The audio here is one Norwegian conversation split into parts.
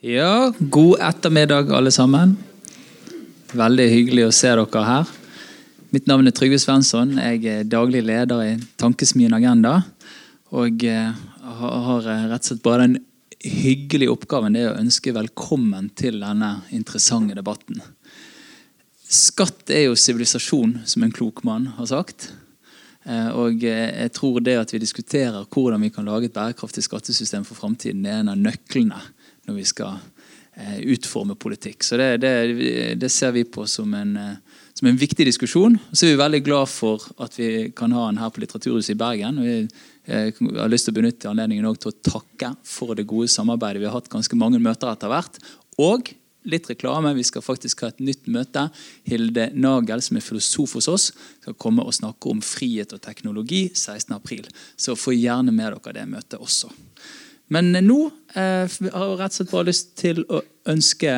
Ja, god ettermiddag, alle sammen. Veldig hyggelig å se dere her. Mitt navn er Trygve Svensson. Jeg er daglig leder i Tankesmien Agenda. Og eh, har rett og slett bare den hyggelige oppgaven det er å ønske velkommen til denne interessante debatten. Skatt er jo sivilisasjon, som en klok mann har sagt. Eh, og eh, jeg tror det at vi diskuterer hvordan vi kan lage et bærekraftig skattesystem for framtiden, er en av nøklene når vi skal eh, utforme politikk. Så det, det, det ser vi på som en, som en, viktig diskusjon. Og så er vi veldig glad for at vi kan ha den her på Litteraturhuset i Bergen. og jeg har lyst til å benytte anledningen til å takke for det gode samarbeidet. Vi har hatt ganske mange møter etter hvert. Og litt reklame. Vi skal faktisk ha et nytt møte. Hilde Nagel, som er filosof hos oss, skal komme og snakke om frihet og teknologi 16.4. Så få gjerne med dere det møtet også. Men nå eh, har jeg rett og slett bare lyst til å ønske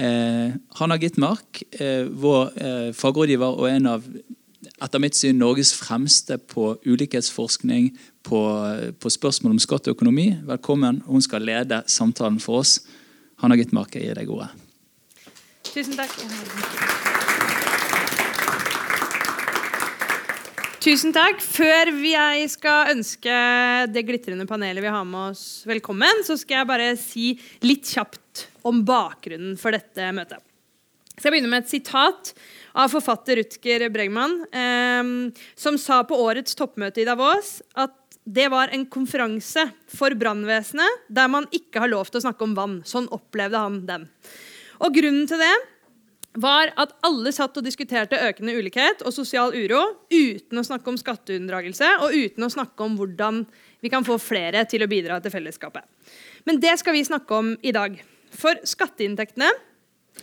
eh, Hanna Gitmark, eh, vår eh, fagrådgiver og en av etter mitt syn Norges fremste på ulikhetsforskning på, på spørsmål om skatt og økonomi. Velkommen. Hun skal lede samtalen for oss. Hanna Gitmark, jeg gir deg ordet. Tusen takk. Tusen takk. Før jeg skal ønske det glitrende panelet vi har med oss velkommen, så skal jeg bare si litt kjapt om bakgrunnen for dette møtet. Jeg skal begynne med et sitat av forfatter Rutger Bregman, eh, som sa på årets toppmøte i Davos at det var en konferanse for brannvesenet der man ikke har lov til å snakke om vann. Sånn opplevde han den. Og Grunnen til det var at alle satt og diskuterte økende ulikhet og sosial uro uten å snakke om skatteunndragelse og uten å snakke om hvordan vi kan få flere til å bidra til fellesskapet. Men det skal vi snakke om i dag. For skatteinntektene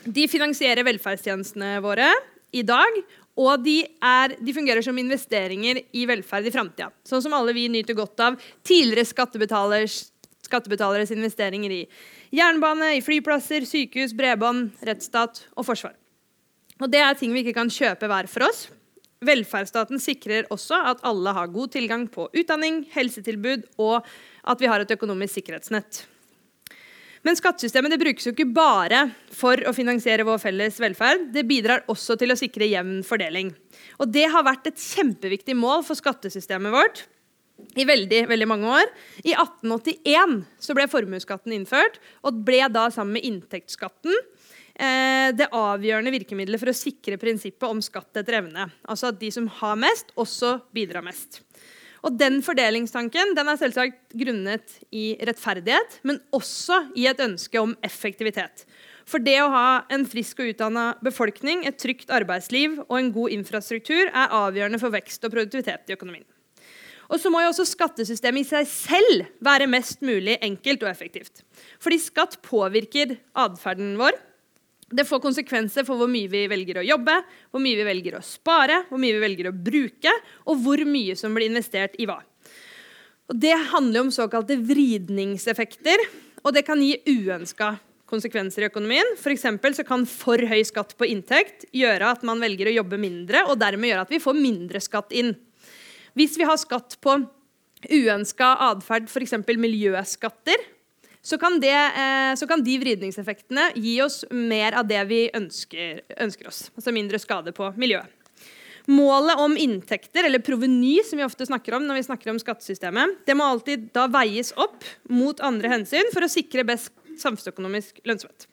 de finansierer velferdstjenestene våre i dag. Og de, er, de fungerer som investeringer i velferd i framtida. Sånn som alle vi nyter godt av tidligere skattebetalers, skattebetaleres investeringer i Jernbane, i flyplasser, sykehus, bredbånd, rettsstat og forsvar. Og Det er ting vi ikke kan kjøpe hver for oss. Velferdsstaten sikrer også at alle har god tilgang på utdanning, helsetilbud og at vi har et økonomisk sikkerhetsnett. Men skattesystemet brukes jo ikke bare for å finansiere vår felles velferd. Det bidrar også til å sikre jevn fordeling. Og Det har vært et kjempeviktig mål for skattesystemet vårt i veldig, veldig mange år. I 1881 så ble formuesskatten innført, og ble da sammen med inntektsskatten det avgjørende virkemidlet for å sikre prinsippet om skatt etter evne. Altså at de som har mest, også bidrar mest. Og Den fordelingstanken den er selvsagt grunnet i rettferdighet, men også i et ønske om effektivitet. For det å ha en frisk og utdanna befolkning, et trygt arbeidsliv og en god infrastruktur er avgjørende for vekst og produktivitet i økonomien. Og så må jo også skattesystemet i seg selv være mest mulig enkelt og effektivt. Fordi skatt påvirker atferden vår. Det får konsekvenser for hvor mye vi velger å jobbe, hvor mye vi velger å spare, hvor mye vi velger å bruke, og hvor mye som blir investert i hva. Og det handler om såkalte vridningseffekter, og det kan gi uønska konsekvenser i økonomien. F.eks. så kan for høy skatt på inntekt gjøre at man velger å jobbe mindre, og dermed gjøre at vi får mindre skatt inn. Hvis vi har skatt på uønska atferd, f.eks. miljøskatter, så kan, det, eh, så kan, de vridningseffektene gi oss mer av det vi ønsker, ønsker, oss. Altså mindre skade på miljøet. Målet om inntekter, eller proveny, som vi ofte snakker om når vi snakker om skattesystemet, det må alltid da veies opp mot andre hensyn for å sikre best samfunnsøkonomisk lønnsomhet.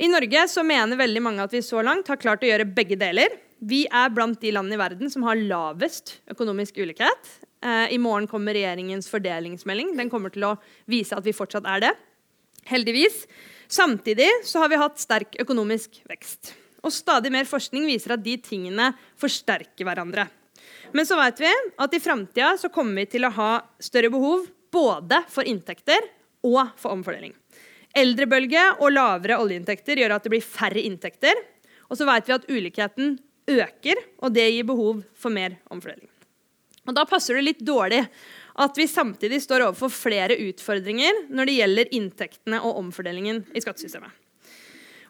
I Norge så mener veldig mange at vi så langt har klart å gjøre begge deler. Vi er blant de landene i verden som har lavest økonomisk ulikhet. Eh, I morgen kommer regjeringens fordelingsmelding. Den kommer til å vise at vi fortsatt er det. Heldigvis. Samtidig så har vi hatt sterk økonomisk vekst. Og stadig mer forskning viser at de tingene forsterker hverandre. Men så vet vi at i framtida kommer vi til å ha større behov både for inntekter og for omfordeling. Eldrebølge og lavere oljeinntekter gjør at det blir færre inntekter. Og så vet vi at ulikheten øker, og det gir behov for mer omfordeling. Og Da passer det litt dårlig at vi samtidig står overfor flere utfordringer når det gjelder inntektene og omfordelingen i skattesystemet.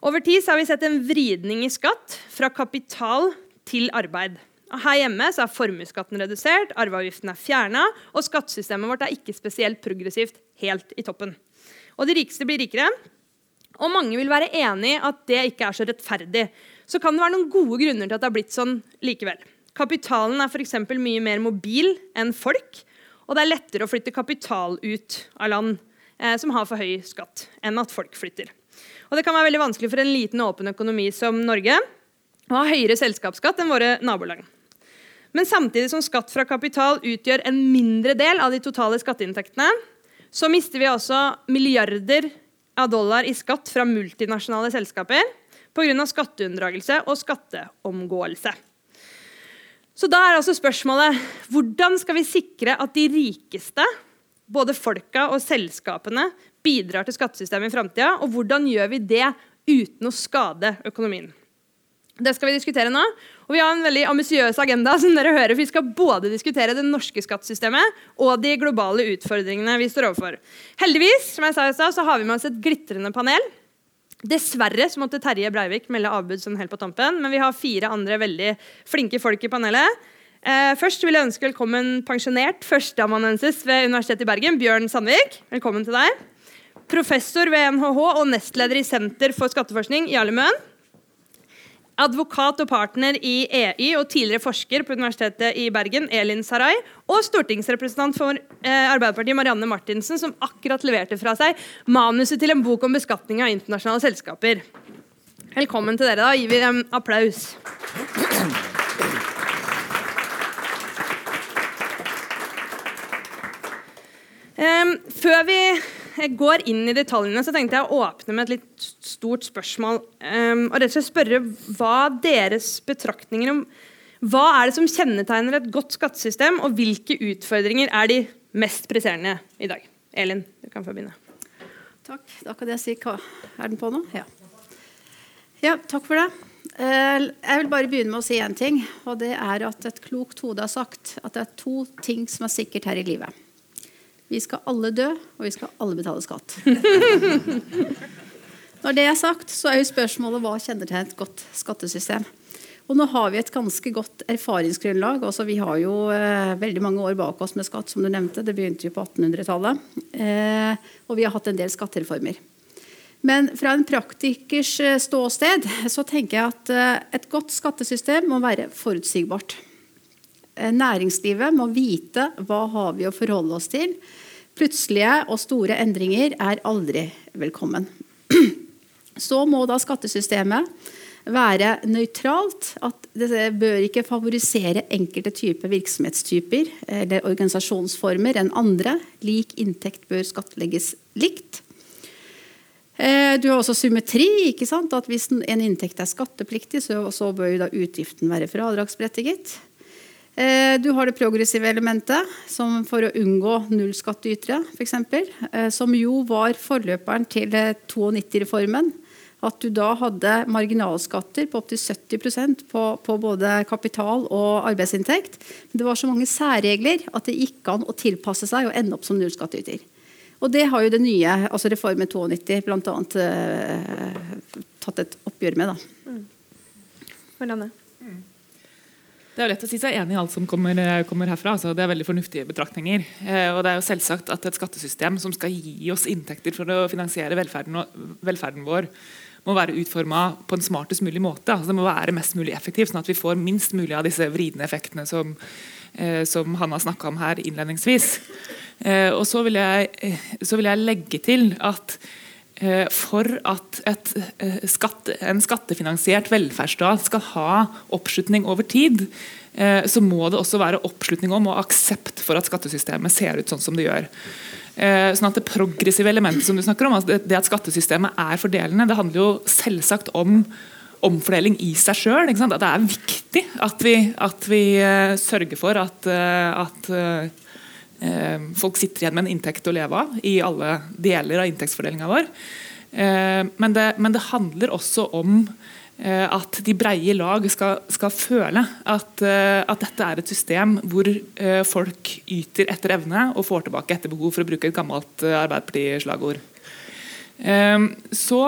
Over tid har vi sett en vridning i skatt fra kapital til arbeid. Her hjemme er formuesskatten redusert, arveavgiften er fjerna, og skattesystemet vårt er ikke spesielt progressivt helt i toppen. Og De rikeste blir rikere, Og mange vil være enig at det ikke er så rettferdig. Så kan det være noen gode grunner til at det har blitt sånn likevel. Kapitalen er f.eks. mye mer mobil enn folk, og det er lettere å flytte kapital ut av land eh, som har for høy skatt, enn at folk flytter. Og det kan være veldig vanskelig for en liten og åpen økonomi som Norge å ha høyere selskapsskatt enn våre nabolag. Men samtidig som skatt fra kapital utgjør en mindre del av de totale skatteinntektene, så mister vi også milliarder av dollar i skatt fra multinasjonale selskaper pga. skatteunndragelse og skatteomgåelse. Så da er altså spørsmålet hvordan skal vi sikre at de rikeste, både folka og selskapene, bidrar til skattesystemet i framtida? Og hvordan gjør vi det uten å skade økonomien? Det skal vi diskutere nå. Og vi har en veldig ambisiøs agenda. som dere hører, for Vi skal både diskutere det norske skattesystemet og de globale utfordringene vi står overfor. Heldigvis som jeg sa så har vi med oss et glitrende panel. Dessverre så måtte Terje Breivik melde avbud sånn helt på tampen, men vi har fire andre veldig flinke folk i panelet. Eh, først vil jeg ønske velkommen pensjonert førsteamanuensis ved Universitetet i Bergen, Bjørn Sandvik. Velkommen til deg. Professor ved NHH og nestleder i Senter for skatteforskning, Jarle Møen advokat og partner i EY og tidligere forsker på Universitetet i Bergen, Elin Sarai, og stortingsrepresentant for eh, Arbeiderpartiet, Marianne Martinsen, som akkurat leverte fra seg manuset til en bok om beskatning av internasjonale selskaper. Velkommen til dere. Da gir vi dem applaus. Før vi jeg går inn i detaljene, så tenkte jeg å åpne med et litt stort spørsmål. Um, og rett og slett spørre hva deres betraktninger om hva er det som kjennetegner et godt skattesystem, og hvilke utfordringer er de mest presserende i dag? Elin, du kan få begynne. Takk. Da kan jeg si hva Er den på nå? Ja. ja takk for det. Eh, jeg vil bare begynne med å si én ting. Og det er at et klokt hode har sagt at det er to ting som er sikkert her i livet. Vi skal alle dø, og vi skal alle betale skatt. Når det er sagt, så er jo spørsmålet hva kjennetegner et godt skattesystem. Og nå har vi et ganske godt erfaringsgrunnlag. Altså, vi har jo eh, veldig mange år bak oss med skatt, som du nevnte. Det begynte jo på 1800-tallet. Eh, og vi har hatt en del skattereformer. Men fra en praktikers eh, ståsted så tenker jeg at eh, et godt skattesystem må være forutsigbart. Eh, næringslivet må vite hva har vi å forholde oss til. Plutselige og store endringer er aldri velkommen. Så må da skattesystemet være nøytralt. At det bør ikke favorisere enkelte typer virksomhetstyper eller organisasjonsformer enn andre. Lik inntekt bør skattlegges likt. Eh, du har også symmetri. ikke sant? At Hvis en inntekt er skattepliktig, så, bør jo da utgiften være fradragsberettiget. Eh, du har det progressive elementet, som for å unngå nullskattytere, f.eks. Eh, som jo var forløperen til 92-reformen. At du da hadde marginalskatter på opptil 70 på, på både kapital og arbeidsinntekt. Men det var så mange særregler at det gikk an å tilpasse seg og ende opp som nullskattyter. Og det har jo det nye, altså reformen 92 bl.a. Eh, tatt et oppgjør med. da. Mm. Det er jo lett å si seg enig i alt som kommer, kommer herfra. Altså, det er veldig fornuftige betraktninger. Eh, og det er jo selvsagt at et skattesystem som skal gi oss inntekter for å finansiere velferden, velferden vår, må være utforma på en smartest mulig måte. Altså, det må være mest mulig effektivt, sånn at vi får minst mulig av disse vridende effektene som, eh, som Hanna snakka om her innledningsvis. Eh, og så vil, jeg, eh, så vil jeg legge til at Eh, for at et, eh, skatte, en skattefinansiert velferdsstat skal ha oppslutning over tid, eh, så må det også være oppslutning om og aksept for at skattesystemet ser ut sånn som det gjør. Sånn at Det progressive elementet som du snakker om, altså det at skattesystemet er fordelende, det handler jo selvsagt om omfordeling i seg sjøl. Det er viktig at vi, at vi sørger for at, at Eh, folk sitter igjen med en inntekt å leve av i alle deler av inntektsfordelinga vår. Eh, men det, men det, handler også om eh, at de breie lag skal, skal føle at, at, dette er et system hvor folk yter etter evne og får tilbake etter behov, for å bruke et gammelt Arbeiderparti-slagord. Så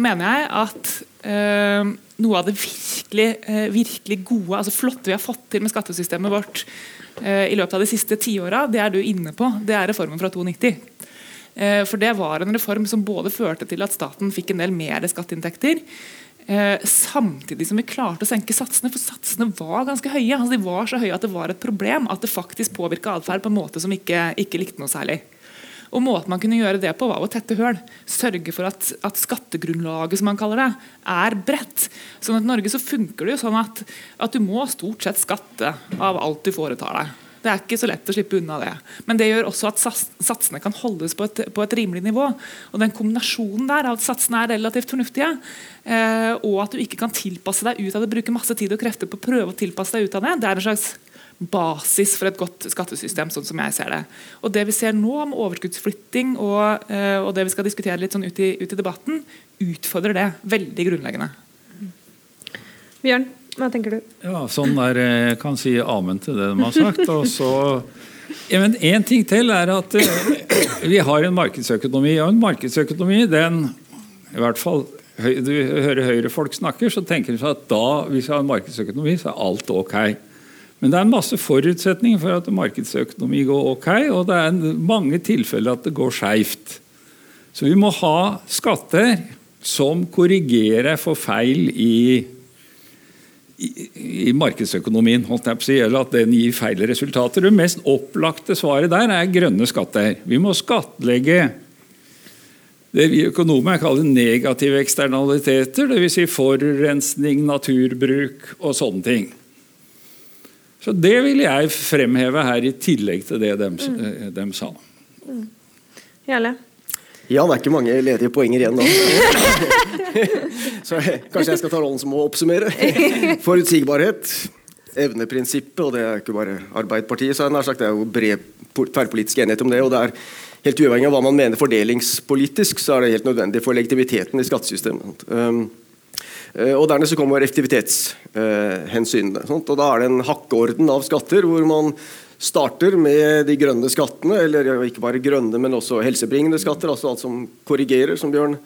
mener jeg at noe av det virkelig, virkelig gode, altså flotte vi har fått til med skattesystemet vårt, Eh, i løpet av de siste tiåra, det er du inne på. Det er reformen fra 92. Eh, for det var en reform som både førte til at staten fikk en del mer skatteinntekter, eh, samtidig som vi klarte å senke satsene. For satsene var ganske høye. Altså, de var så høye at det var et problem at det faktisk påvirka atferd på en måte som ikke, ikke likte noe særlig. Og Måten man kunne gjøre det på, var å tette høl. Sørge for at, at, skattegrunnlaget som man kaller det, er bredt. Sånn at I Norge så funker det jo sånn at, at du må stort sett skatte av alt du foretar deg. Det er ikke så lett å slippe unna det. Men det gjør også at satsene kan holdes på et, på et rimelig nivå. Og den kombinasjonen der av at satsene er relativt fornuftige, eh, og at du ikke kan tilpasse deg ut av det, bruke masse tid og krefter på å prøve å tilpasse deg ut av det, det er en slags basis for et godt skattesystem, sånn som jeg ser det. Og Det vi ser nå om overskuddsflytting og, eh, og det vi skal diskutere litt sånn ut i, ut i debatten, utfordrer det veldig grunnleggende. Bjørn, hva tenker du? Ja, sånn der, Jeg kan si amen til det de har sagt. og så ja, men En ting til er at uh, vi har en markedsøkonomi. Og en markedsøkonomi, den i hvert fall Du hører Høyre-folk snakker, så tenker de at da hvis vi har en markedsøkonomi, så er alt ok. Men det er masse forutsetninger for at markedsøkonomi går ok, og det er mange tilfeller at det går skeivt. Så vi må ha skatter som korrigerer for feil i, i, i markedsøkonomien, si, eller at den gir feil resultater. Det mest opplagte svaret der er grønne skatter. Vi må skattlegge det vi økonomer kaller negative eksternaliteter, dvs. Si forurensning, naturbruk og sånne ting. Så Det vil jeg fremheve her, i tillegg til det de, mm. Eh, de sa. Mm. Jarle? Ja, det er ikke mange ledige poenger igjen da. Så kanskje jeg skal ta rollen som å oppsummere. Forutsigbarhet, evneprinsippet, og det er ikke bare Arbeiderpartiet, så er det, sagt, det er jo bred tverrpolitisk enighet om det. og det er Helt uavhengig av hva man mener fordelingspolitisk, så er det helt nødvendig for legitimiteten i skattesystemet. Um, og Dernest så kommer effektivitetshensynene. og Da er det en hakkeorden av skatter, hvor man starter med de grønne skattene, eller ikke bare grønne, men også helsebringende skatter, altså alt som korrigerer, som Bjørn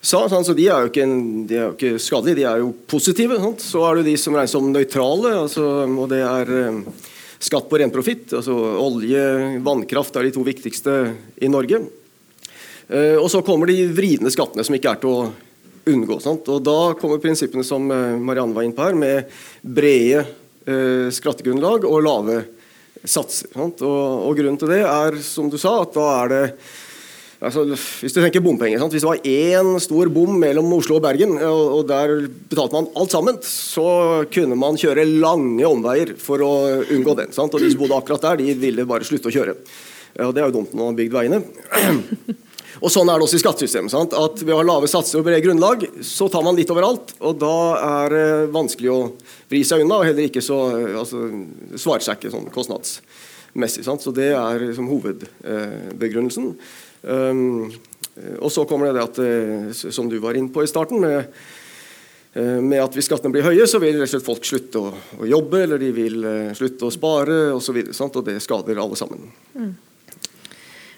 sa. Så De er jo ikke, de er jo ikke skadelige, de er jo positive. Så er det de som regnes som nøytrale, altså, og det er eh, skatt på ren profitt. Altså olje, vannkraft er de to viktigste i Norge. Eh, og så kommer de vridende skattene, som ikke er til å unngå. Sant? Og Da kommer prinsippene som eh, Marianne var inne på her, med brede eh, skattegrunnlag og lave satser. Og, og, Grunnen til det er, som du sa, at da er det altså, Hvis du tenker bompenger sant? Hvis det var én stor bom mellom Oslo og Bergen, og, og, der betalte man alt sammen, så kunne man kjøre lange omveier for å unngå den. Sant? Og De som bodde akkurat der, de ville bare slutte å kjøre. Og Det er jo dumt når man har bygd veiene. Og Sånn er det også i skattesystemet. Sant? At Ved å ha lave satser og brede grunnlag, så tar man litt overalt. Og da er det vanskelig å vri seg unna, og heller ikke så altså, svarer seg ikke sånn kostnadsmessig. Sant? Så det er liksom hovedbegrunnelsen. Um, og så kommer det, det at, eh, som du var inne på i starten, med, eh, med at hvis skattene blir høye, så vil folk slutte å, å jobbe, eller de vil eh, slutte å spare osv. Og, og det skader alle sammen. Mm.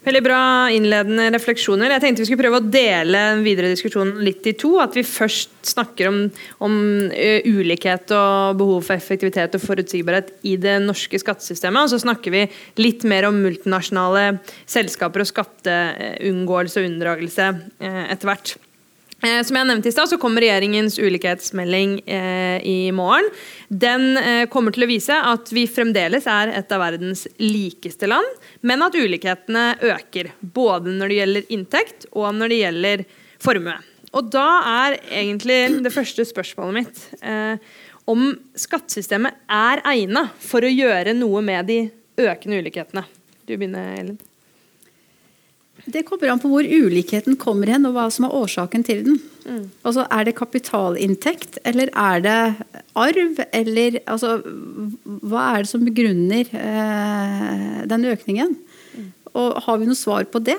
Veldig bra innledende refleksjoner. Jeg tenkte vi skulle prøve å dele den videre diskusjonen litt i to. At vi først snakker om, om uh, ulikhet og behov for effektivitet og forutsigbarhet i det norske skattesystemet. Og så snakker vi litt mer om multinasjonale selskaper og skatteunngåelse og unndragelse uh, etter hvert. Eh, som jeg nevnte i stad, så kommer regjeringens ulikhetsmelding eh, i morgen. Den eh, kommer til å vise at vi fremdeles er et av verdens likeste land, men at ulikhetene øker. Både når det gjelder inntekt og når det gjelder formue. Og da er egentlig det første spørsmålet mitt eh, om skattesystemet er egnet for å gjøre noe med de økende ulikhetene. Du begynner, Ellen. Det kommer an på hvor ulikheten kommer hen, og hva som er årsaken til den. Mm. Altså, Er det kapitalinntekt, eller er det arv, eller altså, Hva er det som begrunner eh, den økningen? Mm. Og har vi noe svar på det?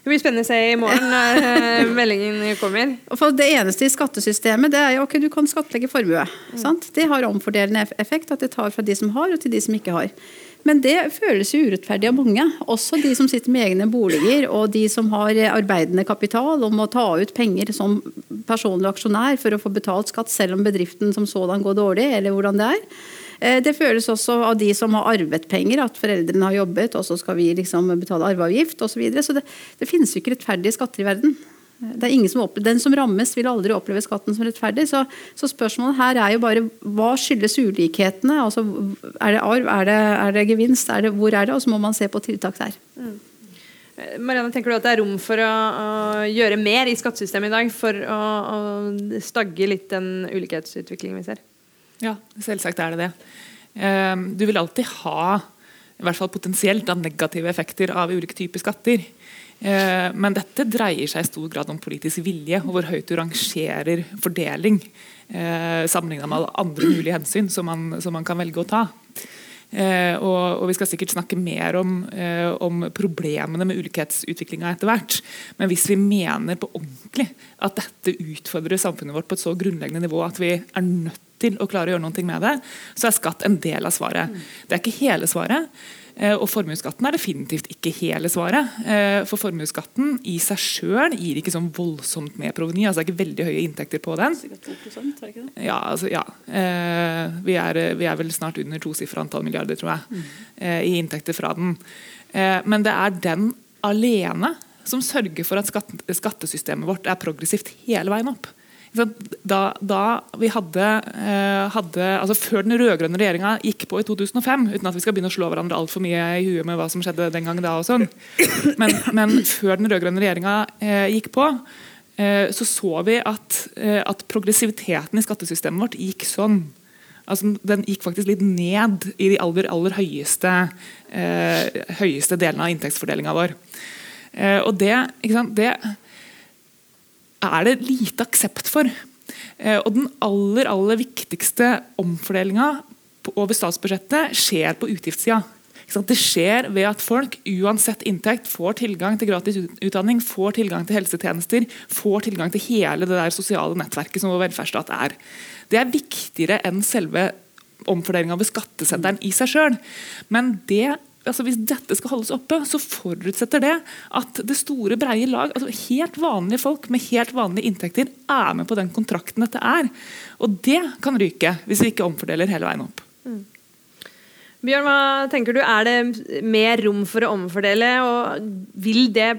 Det blir spennende å se i morgen når eh, meldingen kommer. For Det eneste i skattesystemet det er jo ok, du kan skattlegge formue. Mm. Det har omfordelende effekt, at det tar fra de som har, og til de som ikke har. Men det føles urettferdig av mange. Også de som sitter med egne boliger, og de som har arbeidende kapital og må ta ut penger som personlig aksjonær for å få betalt skatt, selv om bedriften som sådan går dårlig, eller hvordan det er. Eh, Det føles også av de som har arvet penger, at foreldrene har jobbet, og så skal vi liksom betale arveavgift osv. Så, videre. så det, det finnes jo ikke rettferdige skatter i verden. Er som den som rammes, vil aldri oppleve skatten som rettferdig. Så, så spørsmålet her er jo bare hva skyldes ulikhetene? Altså, er det arv, er det, er det gevinst, er det, hvor er det? Og så må man se på tiltak der. Mm. Marianne, tenker du at det er rom for å, å gjøre mer i skattesystemet i dag for å, å stagge litt den ulikhetsutviklingen vi ser? Ja, selvsagt er det det. Eh, Du vil alltid ha i hvert fall potensielt da, negative effekter av ulike typer skatter. Eh, Men dette dreier seg i stor grad om politisk vilje og hvor høyt du rangerer fordeling eh, sammenlignet med alle andre mulige hensyn som man, som man kan velge å ta. Eh, og, og Vi skal sikkert snakke mer om, eh, om problemene med ulikhetsutviklinga etter hvert. Men hvis vi mener på ordentlig at dette utfordrer samfunnet vårt på et så grunnleggende nivå at vi er nødt til å klare å gjøre noe med det, så er skatt en del av svaret. Det er ikke hele svaret. eh, Og formuesskatten er definitivt ikke hele svaret. eh, For formuesskatten i seg sjøl gir ikke sånn voldsomt med proveny. Altså det er ikke veldig høye inntekter på den. Ja, altså, ja. Eh, vi, er, vi er vel snart under tosifra antall milliarder, tror jeg, eh, i inntekter fra den. Men det er den alene som sørger for at skattesystemet vårt er progressivt hele veien opp. Da, da vi hadde, eh, hadde altså Før den rød-grønne regjeringa gikk på i 2005, uten at vi skal begynne å slå hverandre altfor mye i huet med hva som skjedde den gangen da og sånn, men, men før den rød-grønne regjeringa eh, gikk på, eh, så så vi at, at progressiviteten i skattesystemet vårt gikk sånn. Altså, den gikk faktisk litt ned i de aller, aller høyeste, eh, høyeste delene av inntektsfordelinga vår. Eh, og det, det er det lite aksept for. Eh, og den aller, aller viktigste omfordelinga over statsbudsjettet skjer på utgiftssida. Det skjer ved at folk uansett inntekt får tilgang til gratis utdanning, får tilgang til helsetjenester, får tilgang til hele det der sosiale nettverket som vår velferdsstat er. Det er viktigere enn selve omfordelinga ved skatteseddelen i seg sjøl. Men det, altså hvis dette skal holdes oppe, så forutsetter det at det store, breie lag, altså helt vanlige folk med helt vanlige inntekter, er med på den kontrakten dette er. Og det kan ryke hvis vi ikke omfordeler hele veien opp. Bjørn, hva tenker du? Er det mer rom for å omfordele? Og vil det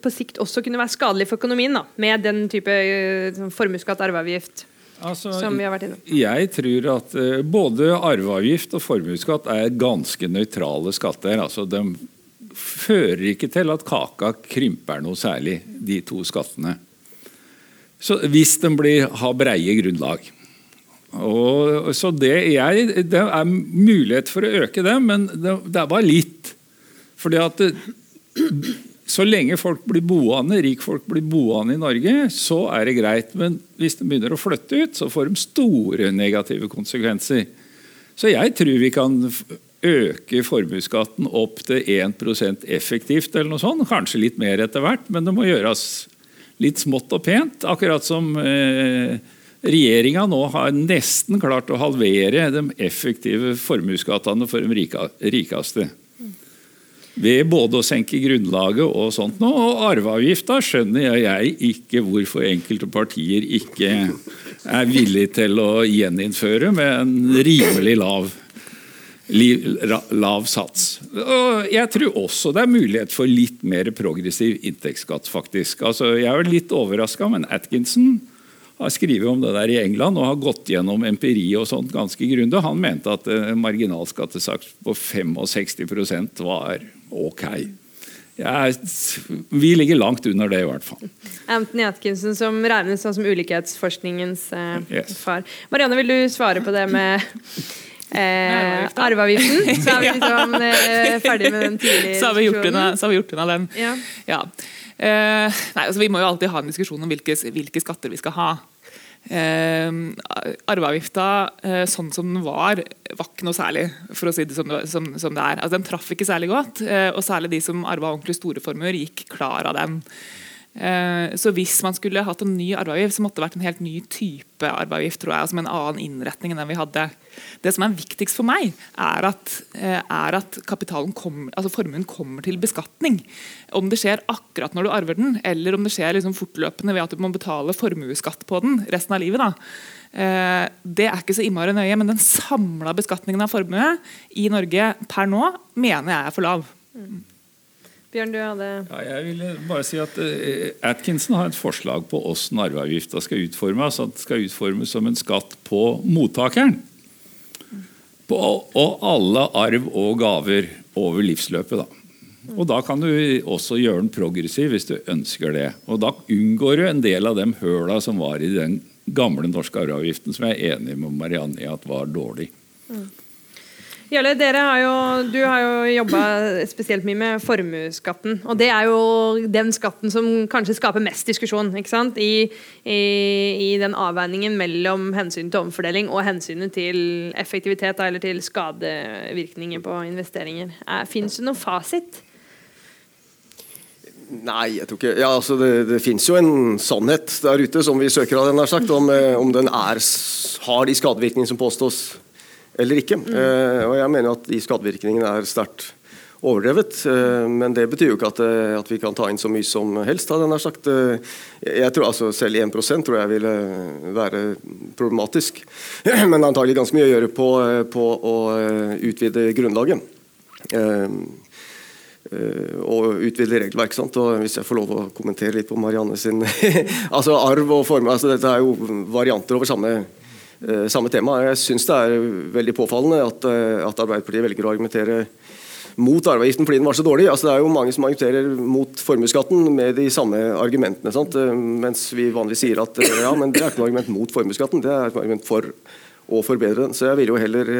på sikt også kunne være skadelig for økonomien, da, med den type eh, sånn formuesskatt, arveavgift, Altså, som vi har vært innom? Jeg tror at eh, både arveavgift og formuesskatt er ganske nøytrale skatter. Altså, de fører ikke til at kaka krymper noe særlig, de to skattene. Så hvis de blir, har breie grunnlag. Og, så det, jeg, det er mulighet for å øke det, men det, det er bare litt. Fordi at det, så lenge folk blir boende, rikfolk blir boende i Norge, så er det greit. Men hvis de begynner å flytte ut, så får de store negative konsekvenser. Så jeg tror vi kan øke formuesskatten opp til 1% effektivt, eller noe sånt. Kanskje litt mer etter hvert, men det må gjøres litt smått og pent. Akkurat som eh, regjeringa nå har nesten klart å halvere de effektive formuesskattene for de rikeste. Ved både å senke grunnlaget og sånt nå. Og arveavgifta skjønner jeg ikke hvorfor enkelte partier ikke er villige til å gjeninnføre med en rimelig lav, lav sats. Og jeg tror også det er mulighet for litt mer progressiv inntektsskatt, faktisk. Altså, jeg er litt overraska, men Atkinson har skrevet om det der i England og har gått gjennom empiri og sånt ganske grundig. Han mente at eh, marginalskattesats på 65% var ok. Jeg, vi ligger langt under det, i hvert fall. Anthony Atkinson, som regnes som ulikhetsforskningens eh, Yes. far. Marianne, vil du svare på det med eh, arveavgiften? Så er vi liksom eh, ferdig med den tidlige Så har vi gjort unna, diskusjonen. så har vi gjort unna den. Ja. Ja. Eh, nei, altså, vi må jo alltid ha en diskusjon om hvilke, hvilke skatter vi skal ha. Eh, arveavgifta eh, sånn som den var, var ikke noe særlig, for å si det som, som, som det er. Altså, den traff ikke særlig godt, eh, og særlig de som arva ordentlig store formuer, gikk klar av den. Eh, så hvis man skulle hatt en ny arveavgift, så måtte det vært en helt ny type arveavgift, tror jeg, altså med en annen innretning enn den vi hadde. Det som er viktigst for meg, er at, eh, er at kommer, altså formuen kommer til beskatning. Om det skjer akkurat når du arver den, eller om det skjer liksom fortløpende ved at du må betale formuesskatt på den resten av livet. da. Eh, det er ikke så innmari nøye, men den samla beskatningen av formue i Norge per nå mener jeg er for lav. Mm. Bjørn, du hadde ja, Jeg ville bare si at uh, Atkinson har et forslag på hvordan arveavgifta skal utformes. At det skal utformes som en skatt på mottakeren. På, og alle arv og gaver over livsløpet. da. Og Da kan du også gjøre den progressiv hvis du ønsker det. Og Da unngår du en del av de høla som var i den gamle norske arveavgiften, som jeg er enig med Marianne i at var dårlig. Mm. Jarle, har jo, du har jo jobba spesielt mye med formuesskatten. Og det er jo den skatten som kanskje skaper mest diskusjon ikke sant? I, i, i den avveiningen mellom hensynet til omfordeling og hensynet til effektivitet eller til skadevirkninger på investeringer. Fins det noen fasit? Nei, jeg tror ikke ja, altså det, det finnes jo en sannhet der ute som vi søker av den, sagt, om, eh, om den er, har de skadevirkningene som påstås eller ikke. Mm. Uh, og jeg mener at de skadevirkningene er sterkt overdrevet. Uh, men det betyr jo ikke at, uh, at, vi kan ta inn så mye som helst. Hadde jeg sagt. jeg tror altså Selv 1% tror jeg ville være problematisk. men antagelig ganske mye å gjøre på, på å utvide grunnlaget. og utvide regelverk. Sant? og Hvis jeg får lov å kommentere litt på Marianne sin altså arv og form, altså Dette er jo varianter over samme Eh, samme tema. Jeg syns det er veldig påfallende at, eh, at, Arbeiderpartiet velger å argumentere mot arveavgiften fordi den var så dårlig. Altså, det er jo mange som argumenterer mot formuesskatten med de samme argumentene. Sant? Eh, mens vi vanligvis sier at ja, men det er ikke noe argument mot formuesskatten, det er et argument for å forbedre den. Så jeg ville jo heller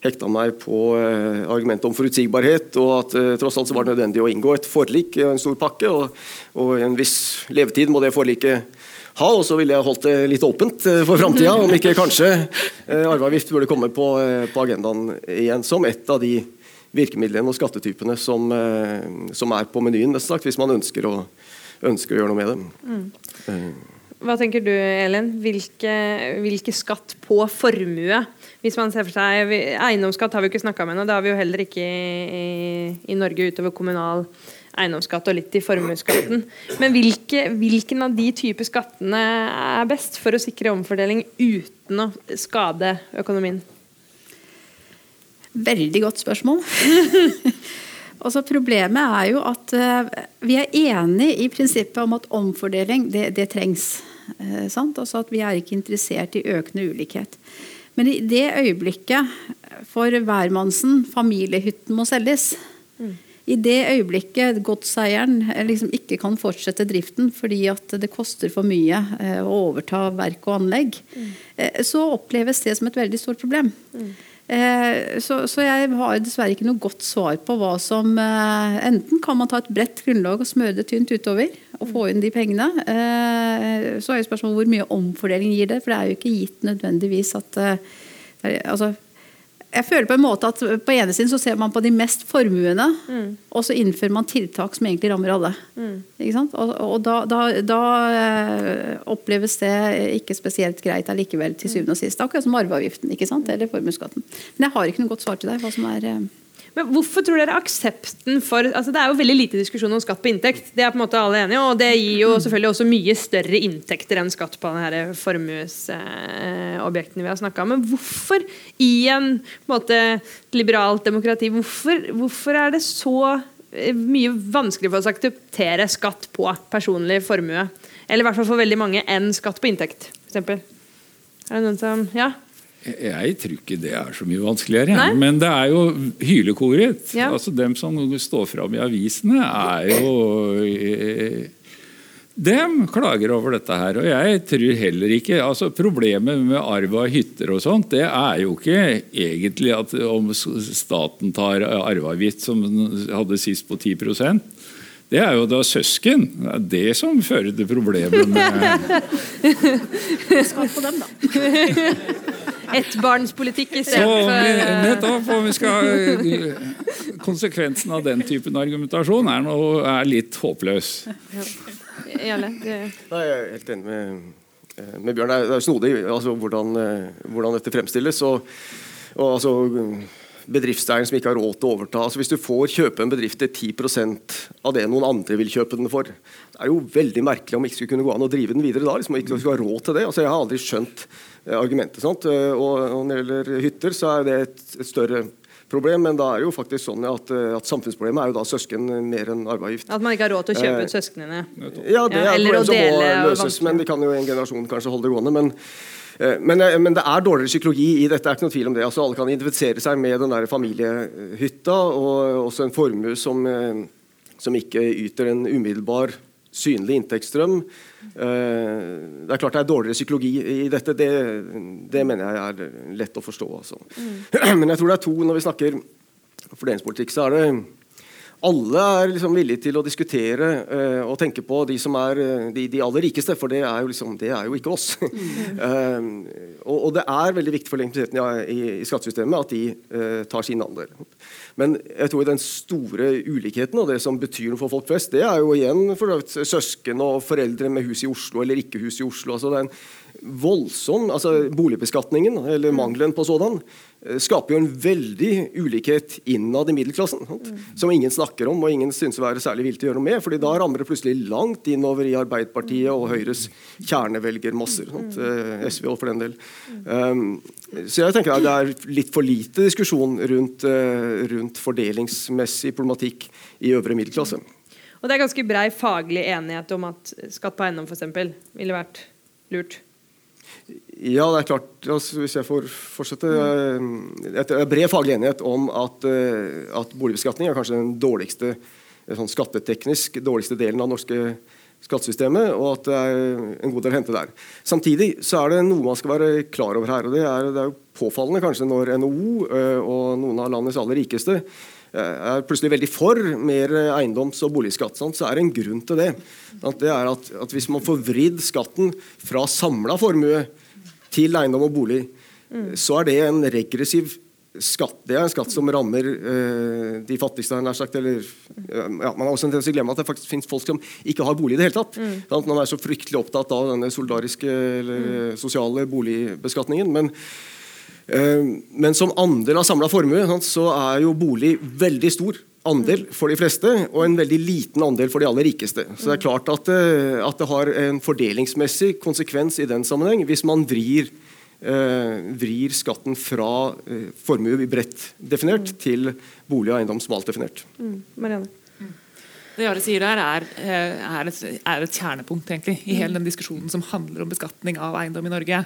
hekta meg på argumentet om forutsigbarhet, og at tross alt så var det nødvendig å inngå et forlik, en stor pakke, og, og en viss levetid må det forliket ha. Og så ville jeg holdt det litt åpent eh, for framtida, om ikke kanskje eh, arveavgift burde komme på, eh, på, agendaen igjen som et av de virkemidlene og skattetypene som, som er på menyen, sagt, hvis man ønsker å, ønsker å, gjøre noe med det. Mm. Hva tenker du, Elin? Hvilke, hvilke, skatt på formue? Hvis man ser for seg, Eiendomsskatt har vi ikke snakka med ennå, det har vi jo heller ikke i, i Norge utover kommunal eiendomsskatt og litt i formuesskatten. Men hvilke, hvilken av de typer skattene er best for å sikre omfordeling uten å skade økonomien? Veldig godt spørsmål. altså Problemet er jo at uh, vi er enig i prinsippet om at omfordeling det, det trengs. Uh, altså at Vi er ikke interessert i økende ulikhet. Men i det øyeblikket for hvermannsen familiehytten må selges, i det øyeblikket godseieren eh, liksom ikke kan fortsette driften fordi at det koster for mye eh, å overta verk og anlegg, mm. så oppleves det som et veldig stort problem. Mm. Så, så, jeg har dessverre ikke noe godt svar på hva som Enten kan man ta et bredt grunnlag og smøre det tynt utover og få inn de pengene. Så er jo spørsmålet hvor mye omfordeling gir det, for det er jo ikke gitt nødvendigvis at altså, jeg føler på en måte at på ene siden så ser man på de mest formuende, mm. og så innfører man tiltak som egentlig rammer alle. Mm. Og, og, da, da, da, eh, oppleves det ikke spesielt greit allikevel til syvende og sist. Akkurat som arveavgiften ikke sant? eller formuesskatten. Men jeg har ikke noe godt svar til deg. hva som er... Men Hvorfor tror dere aksepten for altså Det er jo veldig lite diskusjon om skatt på inntekt. Det er på en måte alle enige og Det gir jo selvfølgelig også mye større inntekter enn skatt på denne formuesobjektene vi har snakka om. Men hvorfor, i en, en måte, liberalt demokrati, hvorfor, hvorfor er det så eh, mye vanskeligere for oss å akseptere skatt på personlig formue? Eller i hvert fall for veldig mange enn skatt på inntekt, f.eks. Er det noen som Ja? Jeg tror ikke det er så mye vanskeligere. Nei? Men det er jo hylekoret. Ja. Altså, dem som står fram i avisene, er jo eh, Dem klager over dette her. Og jeg tror heller ikke altså Problemet med arv av hytter og sånt, det er jo ikke egentlig at om staten tar arveavgift, som den hadde sist på 10% det er jo da søsken. Det er det som fører til problemet med Skatt på dem, da. Ettbarnspolitikk istedenfor eh, Nettopp. Og vi skal Konsekvensen av den typen argumentasjon er, noe, er litt håpløs. Jarle, det- Nei, jeg er helt enig med, eh, med Bjørn. Det er, det er snodig altså, hvordan, eh, hvordan dette fremstilles. Og, og altså, bedriftseieren som ikke har råd til å overta. Altså, hvis du får kjøpe en bedrift til 10% av det noen andre vil kjøpe den for, det er jo veldig merkelig om ikke skulle kunne gå an å drive den videre da. liksom, og ikke skulle ha råd til det. Altså, jeg har aldri skjønt eh, argumentet. sant? Eh, Og, og når det gjelder hytter, så er det et, et større problem, men da er det jo faktisk sånn at, eh, at samfunnsproblemet er jo da søsken mer enn arveavgift. At man ikke har råd til å kjøpe Eh, ut søsknene. Ja, det er et problem som må løses, men de kan jo en generasjon kanskje holde det gående. Men, eh, men, eh, men det er dårligere psykologi i dette, det er ikke noe tvil om det. Altså, alle kan identifisere seg med den der familiehytta, og også en formue som, eh, som ikke yter en umiddelbar synlig inntektsstrøm. Eh, Det er klart det er dårligere psykologi i dette, det, det mener jeg er lett å forstå. Altså. Men jeg tror det er to når vi snakker fordelingspolitikk, så er det alle er liksom villige til å diskutere uh, og tenke på de som er eh, de, de aller rikeste, for det er jo, liksom, det er jo ikke oss. uh, og, og det er veldig viktig for legitimiteten i, i skattesystemet at de uh, tar sin andel. Men jeg tror den store ulikheten og det som betyr noe for folk flest, det er jo igjen for søsken og foreldre med hus i Oslo eller ikke hus i Oslo. altså det er en voldsom, altså Boligbeskatningen, eller mangelen på sådan, eh, skaper jo en veldig ulikhet innad i middelklassen. sant? Som ingen snakker om og ingen synes å være særlig villig til å gjøre noe med. fordi da rammer det plutselig langt innover i Arbeiderpartiet og Høyres kjernevelgermasser. sant? Eh, SV for den del. Um, så jeg tenker at det er litt for lite diskusjon rundt, eh, rundt fordelingsmessig problematikk i øvre middelklasse. Og det er ganske brei faglig enighet om at skatt på eiendom eksempel, ville vært lurt. Ja, det er klart. Altså, hvis jeg får fortsette. eh, Det er bred faglig enighet om at, eh, at boligbeskatning er kanskje den dårligste eh, sånn skatteteknisk dårligste delen av det norske skattesystemet, og at det er en god del å hente der. Samtidig så er det noe man skal være klar over her. og Det er, det er jo påfallende kanskje når NHO eh, og noen av landets aller rikeste eh, er plutselig veldig for mer eiendoms- og boligskatt. Så er det en grunn til det. Det er at, at Hvis man får vridd skatten fra samla formue til eiendom og bolig, så er det en regressiv skatt. Det er en skatt som rammer uh, de fattigste. nær sagt, eller, ja, Man har også en tendens til å glemme at det faktisk finnes folk som ikke har bolig i det hele tatt. Sant? Man er så fryktelig opptatt av denne solidariske eller sosiale boligbeskatningen. men Men som andel av samla formue så er jo bolig veldig stor andel for de fleste, og en veldig liten andel for de aller rikeste. Så det er klart at, det, at det har en fordelingsmessig konsekvens i den sammenheng hvis man vrir, eh, vrir skatten fra eh, formue bredt definert til bolig og eiendom smalt definert. Marianne? Det Jare sier der, er, eh, er, et, er et kjernepunkt egentlig, i hele den diskusjonen som handler om beskatning av eiendom i Norge.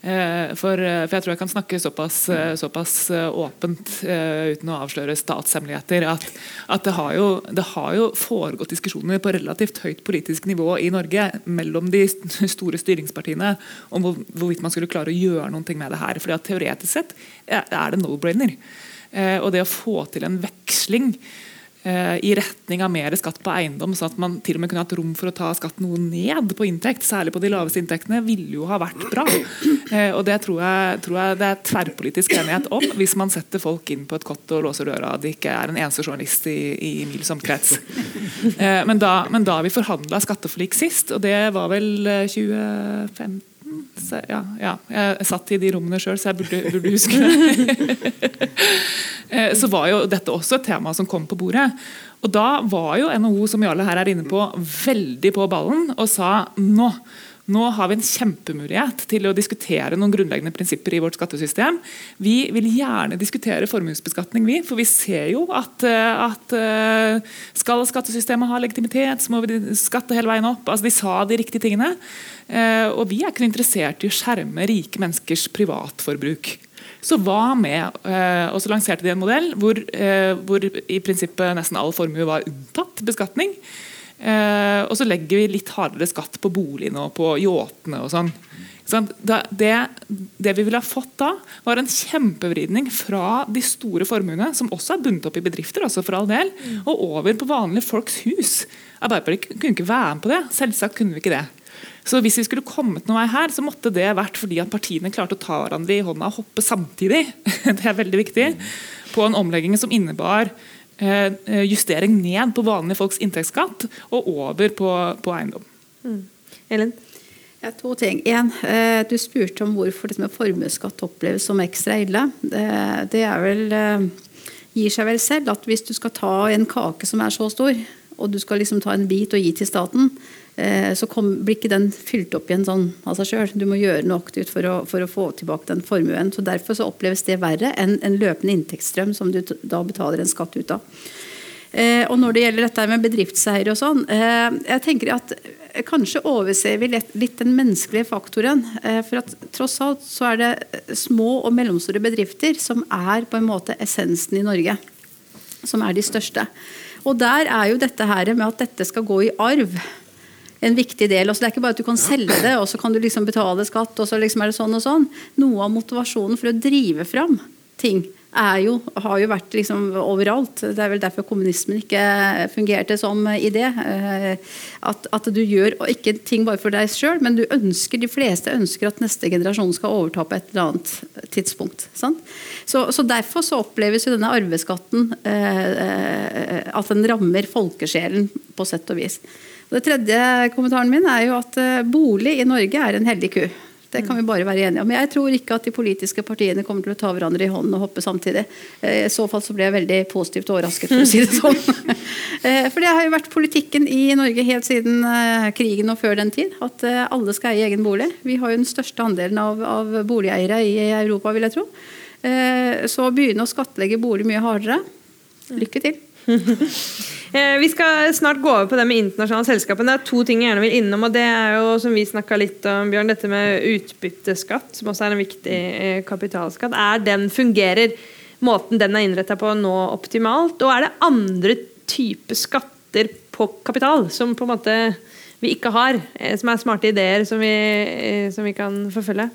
Eh, For, eh, for jeg tror jeg kan snakke såpass, eh, såpass åpent uten å avsløre statshemmeligheter at, at det, har jo, det har jo foregått diskusjoner på relativt høyt politisk nivå i Norge mellom de store styringspartiene om hvor, hvorvidt man skulle klare å gjøre noe med det her. Fordi at Teoretisk sett er det no-brainer. Og det å få til en veksling i retning av mer skatt på eiendom, så at man til og med kunne hatt rom for å ta skatt noe ned på inntekt, særlig på de laveste inntektene, ville jo ha vært bra. Eh, og Det tror jeg, tror jeg det er tverrpolitisk enighet om, hvis man setter folk inn på et kott og låser døra, og det ikke er en eneste journalist i, i mils omkrets. Eh, men, da, men da vi forhandla skatteforlik sist, og det var vel eh, 2015 så, ja, ja, jeg satt i de rommene sjøl, så jeg burde, burde huske det. Eh, så var jo dette også et tema som kom på bordet. Og da var jo NHO, som Jarle her er inne på, veldig på ballen og sa nå nå har vi en kjempemulighet til å diskutere noen grunnleggende prinsipper i vårt skattesystem. Vi vil gjerne diskutere formuesbeskatning, vi, for vi ser jo at, eh, at eh, skal skattesystemet ha legitimitet, så må vi skatte hele veien opp. Altså, de sa de riktige tingene. Eh, Og vi er ikke interessert i å skjerme rike menneskers privatforbruk. Så hva med Og så lanserte de en modell hvor, hvor i prinsippet nesten all formue var unntatt beskatning. Eh, og så legger vi litt hardere skatt på boligene og på yachtene og sånn. Da, det, det vi ville ha fått da, var en kjempevridning fra de store formuene, som også er bundet opp i bedrifter, også for all del, og over på vanlige folks hus. Arbeiderpartiet kunne ikke være med på det. Selvsagt kunne vi ikke det. Så hvis vi skulle kommet noen vei her, så måtte det vært fordi at partiene klarte å ta hverandre i hånda og hoppe samtidig. Det er veldig viktig. På en omlegging som innebar justering ned på vanlige folks inntektsskatt og over på, på eiendom. Ellen? Ja, to ting. En, eh, du spurte om hvorfor dette med formuesskatt oppleves som ekstra ille. Det, det er vel, eh, gir seg vel selv at hvis du skal ta en kake som er så stor, og du skal liksom ta en bit og gi til staten, eh, så kom, blir ikke den fylt opp igjen sånn av seg sjøl. Du må gjøre noe aktivt for å, for å, få tilbake den formuen. Så Derfor så oppleves det verre enn en løpende inntektsstrøm som du da betaler en skatt ut av. Eh, og når det gjelder dette med bedriftseiere og sånn, eh, jeg tenker at kanskje overser vi litt, litt den menneskelige faktoren. Eh, for at tross alt så er det små og mellomstore bedrifter som er på en måte essensen i Norge. Som er de største. Og der er jo dette her med at dette skal gå i arv en viktig del. Også det er ikke bare at du kan selge det, og så kan du liksom betale skatt, og så liksom er det sånn og sånn. Noe av motivasjonen for å drive fram ting jo, har jo vært liksom overalt. Det er vel derfor kommunismen ikke fungerte som idé. Eh, at, at du gjør ikke ting bare for deg sjøl, men du ønsker, de fleste ønsker at neste generasjon skal overta på et eller annet tidspunkt. Så, så, Derfor så oppleves jo denne arveskatten eh, at den rammer folkesjelen på sett og vis. Det tredje kommentaren min er jo at eh, bolig i Norge er en heldig ku. Det kan vi bare være enige om. Jeg tror ikke at de politiske partiene kommer til å ta hverandre i hånden og hoppe samtidig. Eh, I så fall så ble jeg veldig positivt overrasket, for å si det sånn. Eh, for det har jo vært politikken i Norge helt siden krigen og før den tid. At alle skal eie egen bolig. Vi har jo den største andelen av, av boligeiere i Europa, vil jeg tro. Så å begynne å skattlegge bolig mye hardere, lykke til. Eh, vi skal snart gå over på det med internasjonale selskaper. Det er to ting jeg gjerne vil innom. og Det er jo, som vi litt om, Bjørn, dette med utbytteskatt, som også er en viktig eh, kapitalskatt. Er den Fungerer måten den er innretta på nå optimalt? Og er det andre typer skatter på kapital som på en måte vi ikke har? Eh, som er smarte ideer som vi, som vi kan forfølge?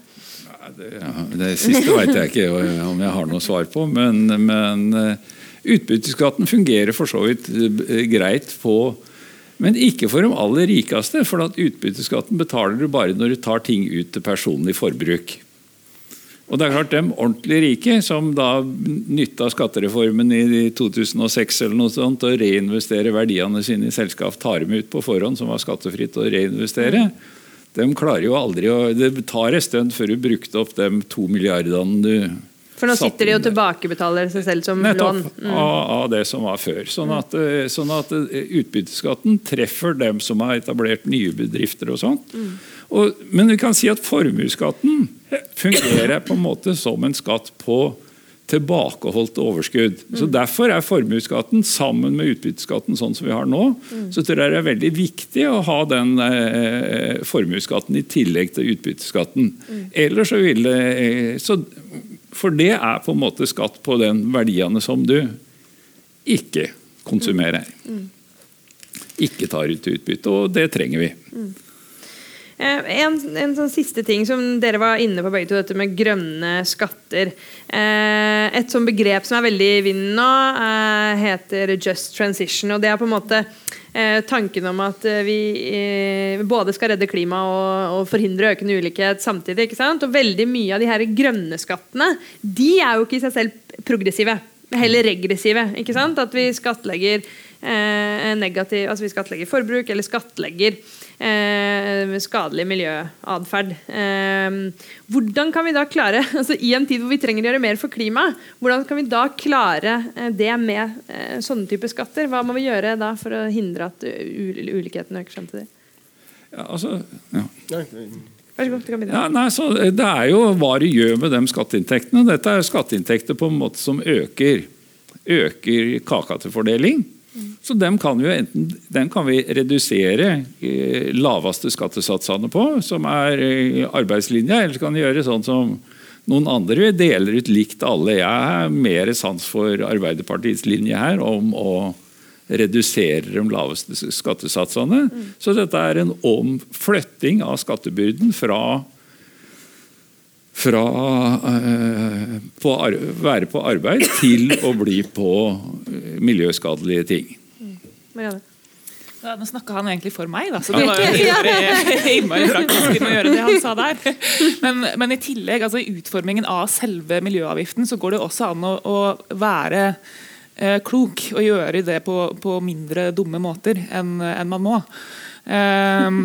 Det, det, siste veit jeg ikke om jeg har noe svar på, men, men Utbytteskatten fungerer for så vidt eh, greit på men ikke for de aller rikeste. For at utbytteskatten betaler du bare når du tar ting ut til personlig forbruk. Og det er klart De ordentlig rike, som da nytta skattereformen i 2006 eller noe sånt, og reinvesterer verdiene sine i selskap, tar dem ut på forhånd, som var skattefritt å reinvestere, de klarer jo aldri å Det tar en stund før du brukte opp de to milliardene du for nå sitter de og tilbakebetaler seg selv som Nettopp, lån. Mm. Av, av, det som var før. Sånn at, eh, sånn at, eh, utbytteskatten treffer dem som har etablert nye bedrifter og sånt. Mm. Og, men vi kan si at formuesskatten fungerer på en måte som en skatt på tilbakeholdt overskudd. Mm. Så Derfor er formuesskatten sammen med utbytteskatten sånn som vi har nå. Mm. Så tror jeg det er veldig viktig å ha den eh, formuesskatten i tillegg til utbytteskatten. Mm. Ellers så vil det eh, så for det er på en måte skatt på den verdiene som du ikke konsumerer. Ikke tar ut utbytte, og det trenger vi. Eh, en, en, sånn siste ting som dere var inne på begge to, dette med grønne skatter. Eh, et sånt begrep som er veldig i vinden nå, eh, heter just transition. og Det er på en måte tanken om at vi både skal redde klimaet og, og, forhindre økende ulikhet samtidig. ikke sant? Og veldig mye av de her grønne skattene de er jo ikke i seg selv progressive. Heller regressive. ikke sant? At vi skattlegger negativ, altså vi skattlegger forbruk eller skattlegger eh, skadelig miljøatferd. Eh, hvordan kan vi da klare, altså I en tid hvor vi trenger å gjøre mer for klimaet, hvordan kan vi da klare eh, det med eh, sånne typer skatter? Hva må vi gjøre da for å hindre at ulikheten øker samtidig? Ja, altså, ja. Vær så god, du kan begynne. Ja, nei, så det er jo hva du gjør med de skatteinntektene. Dette er skatteinntekter på en måte som øker, øker kaka til fordeling. Så dem kan, vi enten, dem kan vi redusere laveste skattesatsene på, som er arbeidslinja, eller så kan vi gjøre sånn som noen andre deler ut likt alle. Jeg har mer sans for Arbeiderpartiets linje her om å redusere de laveste skattesatsene. Mm. Så dette er en omflytting av skattebyrden fra fra å på være på arbeid til å bli på uh, miljøskadelige ting. Ja, nå snakka han egentlig for meg, da, så det var jo innmari praktisk å gjøre det han sa der. Men, men, i tillegg, altså i utformingen av selve miljøavgiften, så går det også an å, å være eh, klok og gjøre det på, på mindre dumme måter enn en man må. Eh,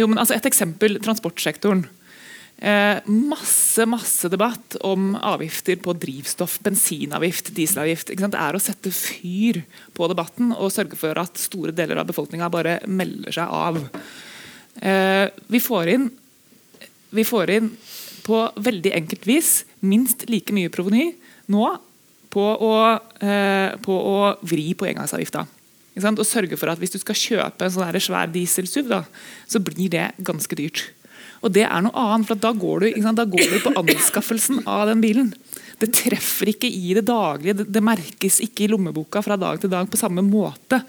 jo, men altså Et eksempel transportsektoren. Eh, masse masse debatt om avgifter på drivstoff, bensinavgift, dieselavgift. Det er å sette fyr på debatten og sørge for at store deler av befolkninga bare melder seg av. Eh, vi, får inn, vi får inn på veldig enkelt vis minst like mye proveny nå på å, eh, på å vri på engangsavgifta. Og sørge for at Hvis du skal kjøpe en sånn svær diesel-SUV, så blir det ganske dyrt. Og det er noe annet, for da går, du, da går du på anskaffelsen av den bilen. Det treffer ikke i det daglige, det, det, merkes ikke i lommeboka fra dag til dag på samme måte.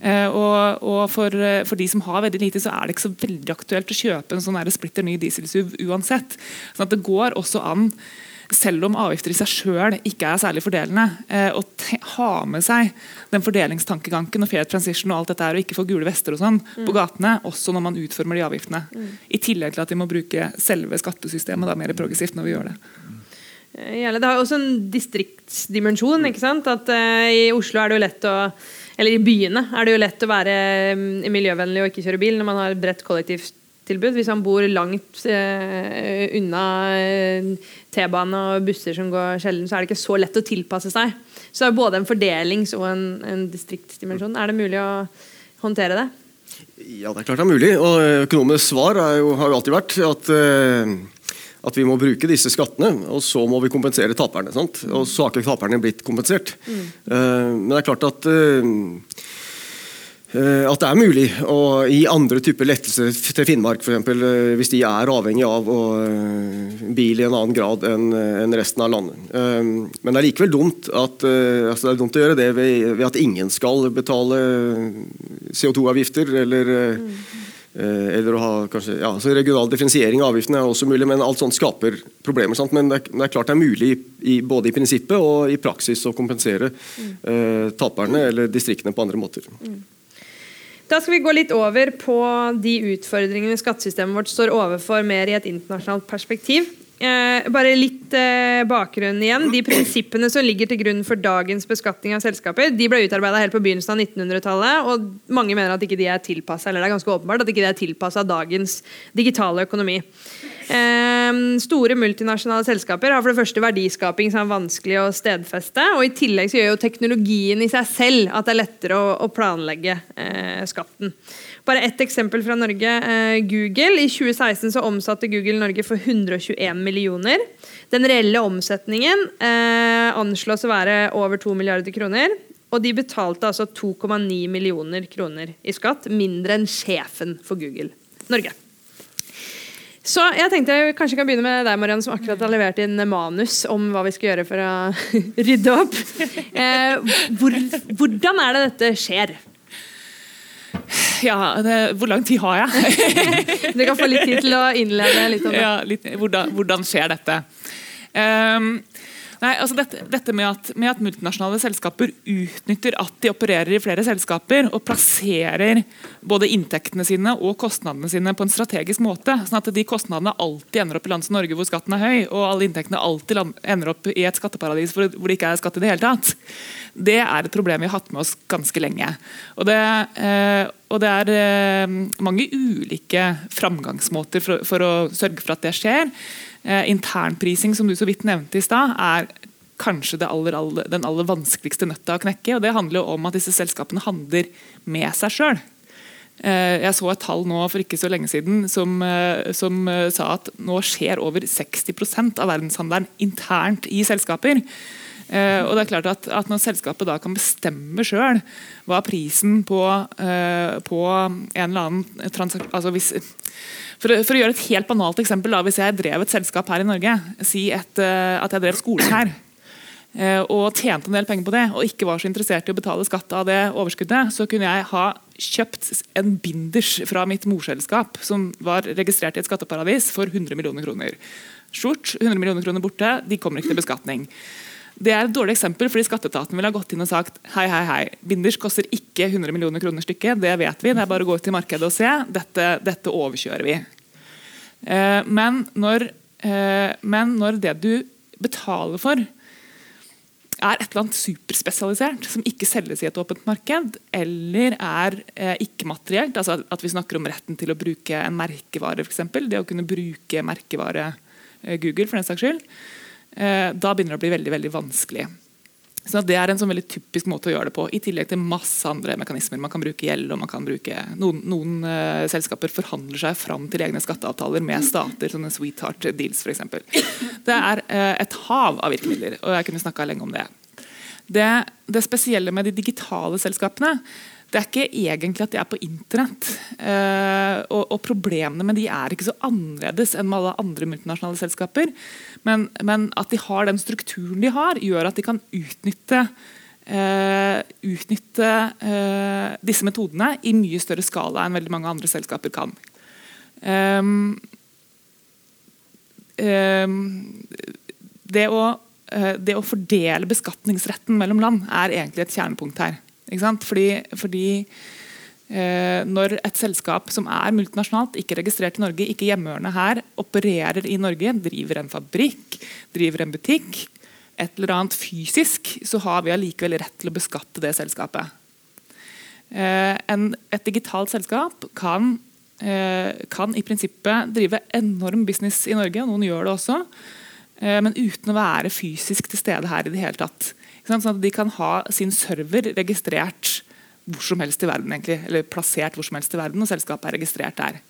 Eh, og, og for, eh, for, de som har veldig lite, så er det ikke så veldig aktuelt å kjøpe en sånn splitter ny diesel-SUV uansett. Sånn at det går også an selv om avgifter i seg sjøl ikke er særlig fordelende, eh, å ha med seg den fordelingstankegangen og fair transition og alt dette her, og ikke få gule vester og sånn mm. på gatene, også når man utformer de avgiftene. Mm. I tillegg til at vi må bruke selve skattesystemet da, mer progressivt når vi gjør det. Det har også en distriktsdimensjon. ikke sant? At uh, I Oslo er det jo lett å eller i byene er det jo lett å være um, miljøvennlig og ikke kjøre bil når man har bredt kollektivt tilbud. Hvis han bor langt eh, unna eh, T-bane og busser som går sjelden, så er det ikke så lett å tilpasse seg. Så det er både en fordelings- og en, en distriktsdimensjon. Er det mulig å håndtere det? Ja, det er klart det er mulig. Og økonomens svar jo, har jo alltid vært at, uh, at vi må bruke disse skattene, og så må vi kompensere taperne. Sant? Og så har ikke taperne blitt kompensert. Mm. Uh, men det er klart at uh, Eh, at det er mulig å gi andre typer lettelser til Finnmark, f.eks. Eh, hvis de er avhengig av eh, bil i en annen grad enn resten av landet. Men det er likevel dumt, at, altså dumt å gjøre det ved, at ingen skal betale CO2-avgifter, eller, mm. eller å ha kanskje, ja, så Regional differensiering av avgiftene er også mulig, men alt sånt skaper problemer. Sant? Men det er, klart det er mulig både i prinsippet og i praksis å kompensere mm. eh, taperne eller distriktene på andre måter. Mm. Da skal vi gå litt over på de utfordringene skattesystemet vårt står overfor mer i et internasjonalt perspektiv. Eh, bare litt eh, bakgrunn igjen. De prinsippene som ligger til grunn for dagens beskatning av selskaper, de ble utarbeida helt på begynnelsen av 1900-tallet, og mange mener at ikke de er tilpasset, eller det er ganske åpenbart at ikke de er tilpassa dagens digitale økonomi. Eh, store multinasjonale selskaper har for det første verdiskaping som er vanskelig å stedfeste. og I tillegg så gjør jo teknologien i seg selv at det er lettere å, å planlegge eh, skatten. Bare ett eksempel fra Norge. Eh, Google. I 2016 så omsatte Google Norge for 121 millioner. Den reelle omsetningen eh, anslås å være over 2 milliarder kroner. Og de betalte altså 2,9 millioner kroner i skatt, mindre enn sjefen for Google Norge. Så jeg tenkte jeg kanskje kan begynne med deg, Marianne, som akkurat har levert inn manus om hva vi skal gjøre for å rydde opp. Eh, hvor, hvordan er det dette skjer? Ja, det, hvor lang tid har jeg? du kan få litt tid til å innlede litt om det. Ja, litt, hvordan, hvordan, skjer dette? Um, Nei, altså dette, dette med, at, med, at, multinasjonale selskaper utnytter at de opererer i flere selskaper, og plasserer både inntektene sine og kostnadene sine på en strategisk måte, sånn at de kostnadene alltid ender opp i land som Norge hvor skatten er høy, og alle inntektene alltid ender opp i et skatteparadis hvor det ikke er skatt i det hele tatt. Det er et problem vi har hatt med oss ganske lenge. Og det, eh, og det er eh, mange ulike framgangsmåter for, for å sørge for at det skjer. Eh, internprising, som du så vidt nevnte i stad, er kanskje aller, aller, den aller vanskeligste nøtta å knekke. og Det handler jo om at disse selskapene handler med seg sjøl. Eh, jeg så et tall nå for ikke så lenge siden som, eh, som sa at nå skjer over 60% av verdenshandelen internt i selskaper. Eh, og det er klart at, at Når selskapet da kan bestemme sjøl hva prisen på, eh, på en eller annen transaksjon altså hvis, for, for, å gjøre et helt banalt eksempel, da, Hvis jeg drev et selskap her i Norge, si et, uh, at jeg drev skolen her, og tjente en del penger på det, og ikke var så interessert i å betale skatt av det overskuddet, så kunne jeg ha kjøpt en binders fra mitt morselskap som var registrert i et skatteparadis, for 100 millioner kroner. Skjort, 100 millioner kroner borte, de kommer ikke til beskatning. Det er et dårlig eksempel, fordi Skatteetaten ville ha gått inn og sagt hei, hei, hei, binders koster ikke 100 millioner kroner stykket, det vet vi. Det er bare å gå ut i markedet og se. Dette, dette overkjører vi. Eh, men, når, eh, men, når, det du betaler for er et eller annet superspesialisert som ikke selges i et åpent marked, eller er eh, ikke-materielt, altså at vi snakker om retten til å bruke en merkevare, f.eks., det å kunne bruke merkevare Google, for den saks skyld, da begynner det å bli veldig, veldig vanskelig. Så Det er en sånn veldig typisk måte å gjøre det på, i tillegg til masse andre mekanismer. Man kan bruke gjeld, og man kan bruke Noen, noen uh, selskaper forhandler seg fram til egne skatteavtaler med stater, sånne sweetheart deals f.eks. Det er uh, et hav av virkemidler, og jeg kunne snakka lenge om det. det. Det spesielle med de digitale selskapene det er ikke egentlig at de er på internett. Uh, og, og, problemene med de er ikke så annerledes enn med alle andre multinasjonale selskaper. Men, men, at de har den strukturen de har, gjør at de kan utnytte, uh, utnytte uh, disse metodene i mye større skala enn veldig mange andre selskaper kan. Um, um, det, å, det å fordele beskatningsretten mellom land er egentlig et kjernepunkt her. Fordi, fordi eh, når et selskap som er multinasjonalt, ikke registrert i Norge, ikke hjemmehørende her, opererer i Norge, driver en fabrikk, driver en butikk, et eller annet fysisk, så har vi allikevel rett til å beskatte det selskapet. Eh, en, et digitalt selskap kan, eh, kan, i prinsippet drive enorm business i Norge, og noen gjør det også, eh, men uten å være fysisk til stede her i det hele tatt. Sånn at de kan ha sin server registrert hvor som helst i verden, egentlig, eller plassert hvor som helst i verden, og selskapet er registrert der.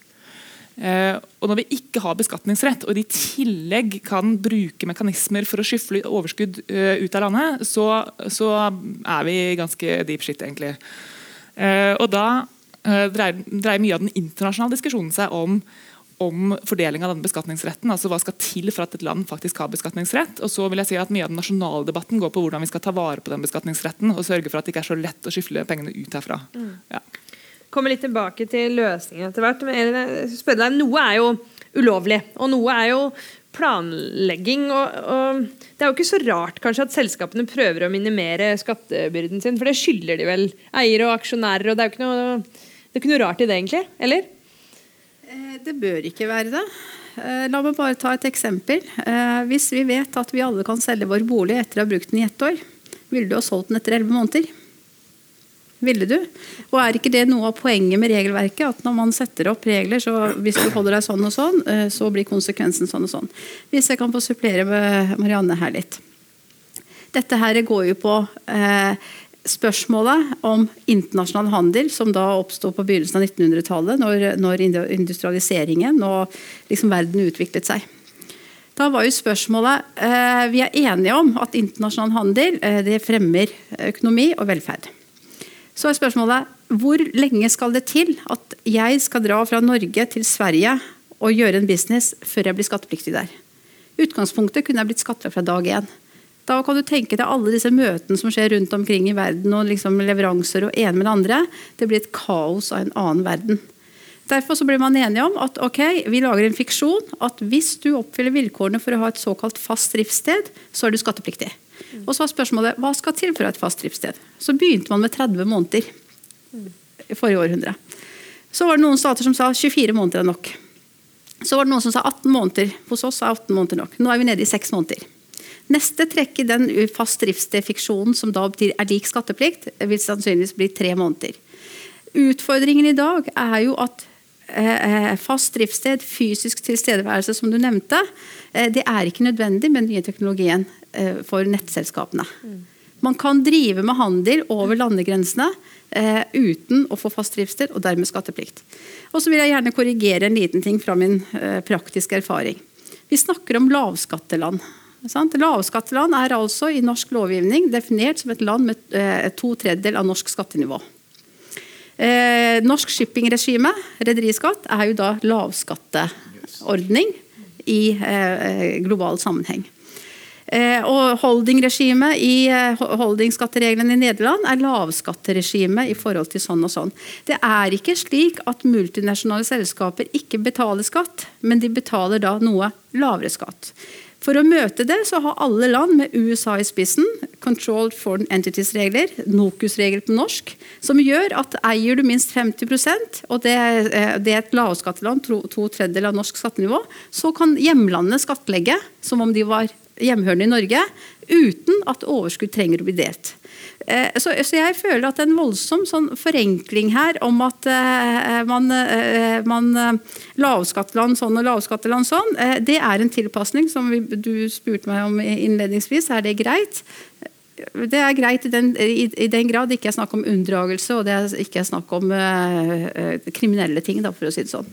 Eh, og Når vi ikke har beskatningsrett, og de i tillegg kan bruke mekanismer for å skyfle overskudd uh, ut av landet, så, så, er vi ganske deep shit, egentlig. Eh, og Da dreier, dreier, mye av den internasjonale diskusjonen seg om om fordeling av denne beskatningsretten. altså Hva skal til for at et land faktisk har beskatningsrett. Og så vil jeg si at Mye av den nasjonale debatten går på hvordan vi skal ta vare på den beskatningsretten og sørge for at det ikke er så lett å skyfle pengene ut herfra. Mm. Ja. Kommer litt tilbake til løsningen etter hvert. Deg, noe er jo ulovlig, og noe er jo planlegging. Og, og, Det er jo ikke så rart kanskje at selskapene prøver å minimere skattebyrden sin, for det skylder de vel eiere og aksjonærer. og Det er jo ikke noe, det er ikke noe rart i det, egentlig? Eller? Eh, det bør ikke være det. Eh, la meg bare ta et eksempel. Eh, hvis vi vet at vi alle kan selge vår bolig etter å ha brukt den i ett år, ville du ha solgt den etter elleve måneder? Ville du? Og er ikke det noe av poenget med regelverket? At når man setter opp regler, så hvis du holder deg sånn og sånn, så blir konsekvensen sånn og sånn. Hvis jeg kan få supplere med Marianne her litt. Dette her går jo på spørsmålet om internasjonal handel, som da oppsto på begynnelsen av 1900-tallet, når, når, industrialiseringen og liksom verden utviklet seg. Da var jo spørsmålet eh, Vi er enige om at internasjonal handel eh, fremmer økonomi og velferd. Så er spørsmålet hvor lenge skal det til at jeg skal dra fra Norge til Sverige og gjøre en business før jeg blir skattepliktig der? Utgangspunktet kunne jeg blitt skatta fra dag én. Da kan du tenke deg alle disse møtene som skjer rundt omkring i verden, og liksom leveranser og ene med det andre. Det blir et kaos av en annen verden. Derfor så blir man enige om at ok, vi lager en fiksjon. At hvis du oppfyller vilkårene for å ha et såkalt fast driftssted, så er du skattepliktig. Og så var spørsmålet hva skal til for å ha et fast driftssted? Så begynte man med 30 måneder i forrige århundre. Så var det noen stater som sa 24 måneder er nok. Så var det noen som sa 18 måneder. Hos oss er 18 måneder nok. Nå er vi nede i 6 måneder. Neste trekk i den fast driftsdefiksjonen som da er lik skatteplikt, vil sannsynligvis bli tre måneder. Utfordringen i dag er jo at eh, fast driftssted, fysisk tilstedeværelse, som du nevnte, eh, det er ikke nødvendig med den nye teknologien eh, for nettselskapene. Man kan drive med handel over landegrensene uten å få fast driftssted og dermed skatteplikt. Og så vil jeg gjerne korrigere en liten ting fra min praktiske erfaring. Vi snakker om lavskatteland. Lavskatteland er altså i norsk lovgivning definert som et land med eh, to tredjedel av norsk skattenivå. Eh, norsk shippingregime, rederiskatt, er jo da lavskatteordning i eh, global sammenheng. Og Holdingregimet i holdingskattereglene i Nederland er lavskatteregime i forhold til sånn og sånn. Det er ikke slik at multinasjonale selskaper ikke betaler skatt, men de betaler da noe lavere skatt. For å møte det så har alle land med USA i spissen Controlled Foreign Entities-regler, NOKUS-regler på norsk, som gjør at eier du minst 50 og det, eh, det er et lavskatteland, to, to tredjedeler av norsk skattenivå, så kan hjemlandet skattlegge som om de var hjemhørende i Norge, uten at overskudd trenger å bli delt. Eh, så, så, jeg føler at det er en voldsom sånn forenkling her om at uh, man, uh, man Lavskatteland sånn og lavskatteland sånn. Uh, det er en tilpasning som vi, du spurte meg om innledningsvis. Er det greit? Det er greit i den, i, i den grad det ikke er snakk om unndragelse og det er ikke er snakk om kriminelle ting, da, for å si det sånn.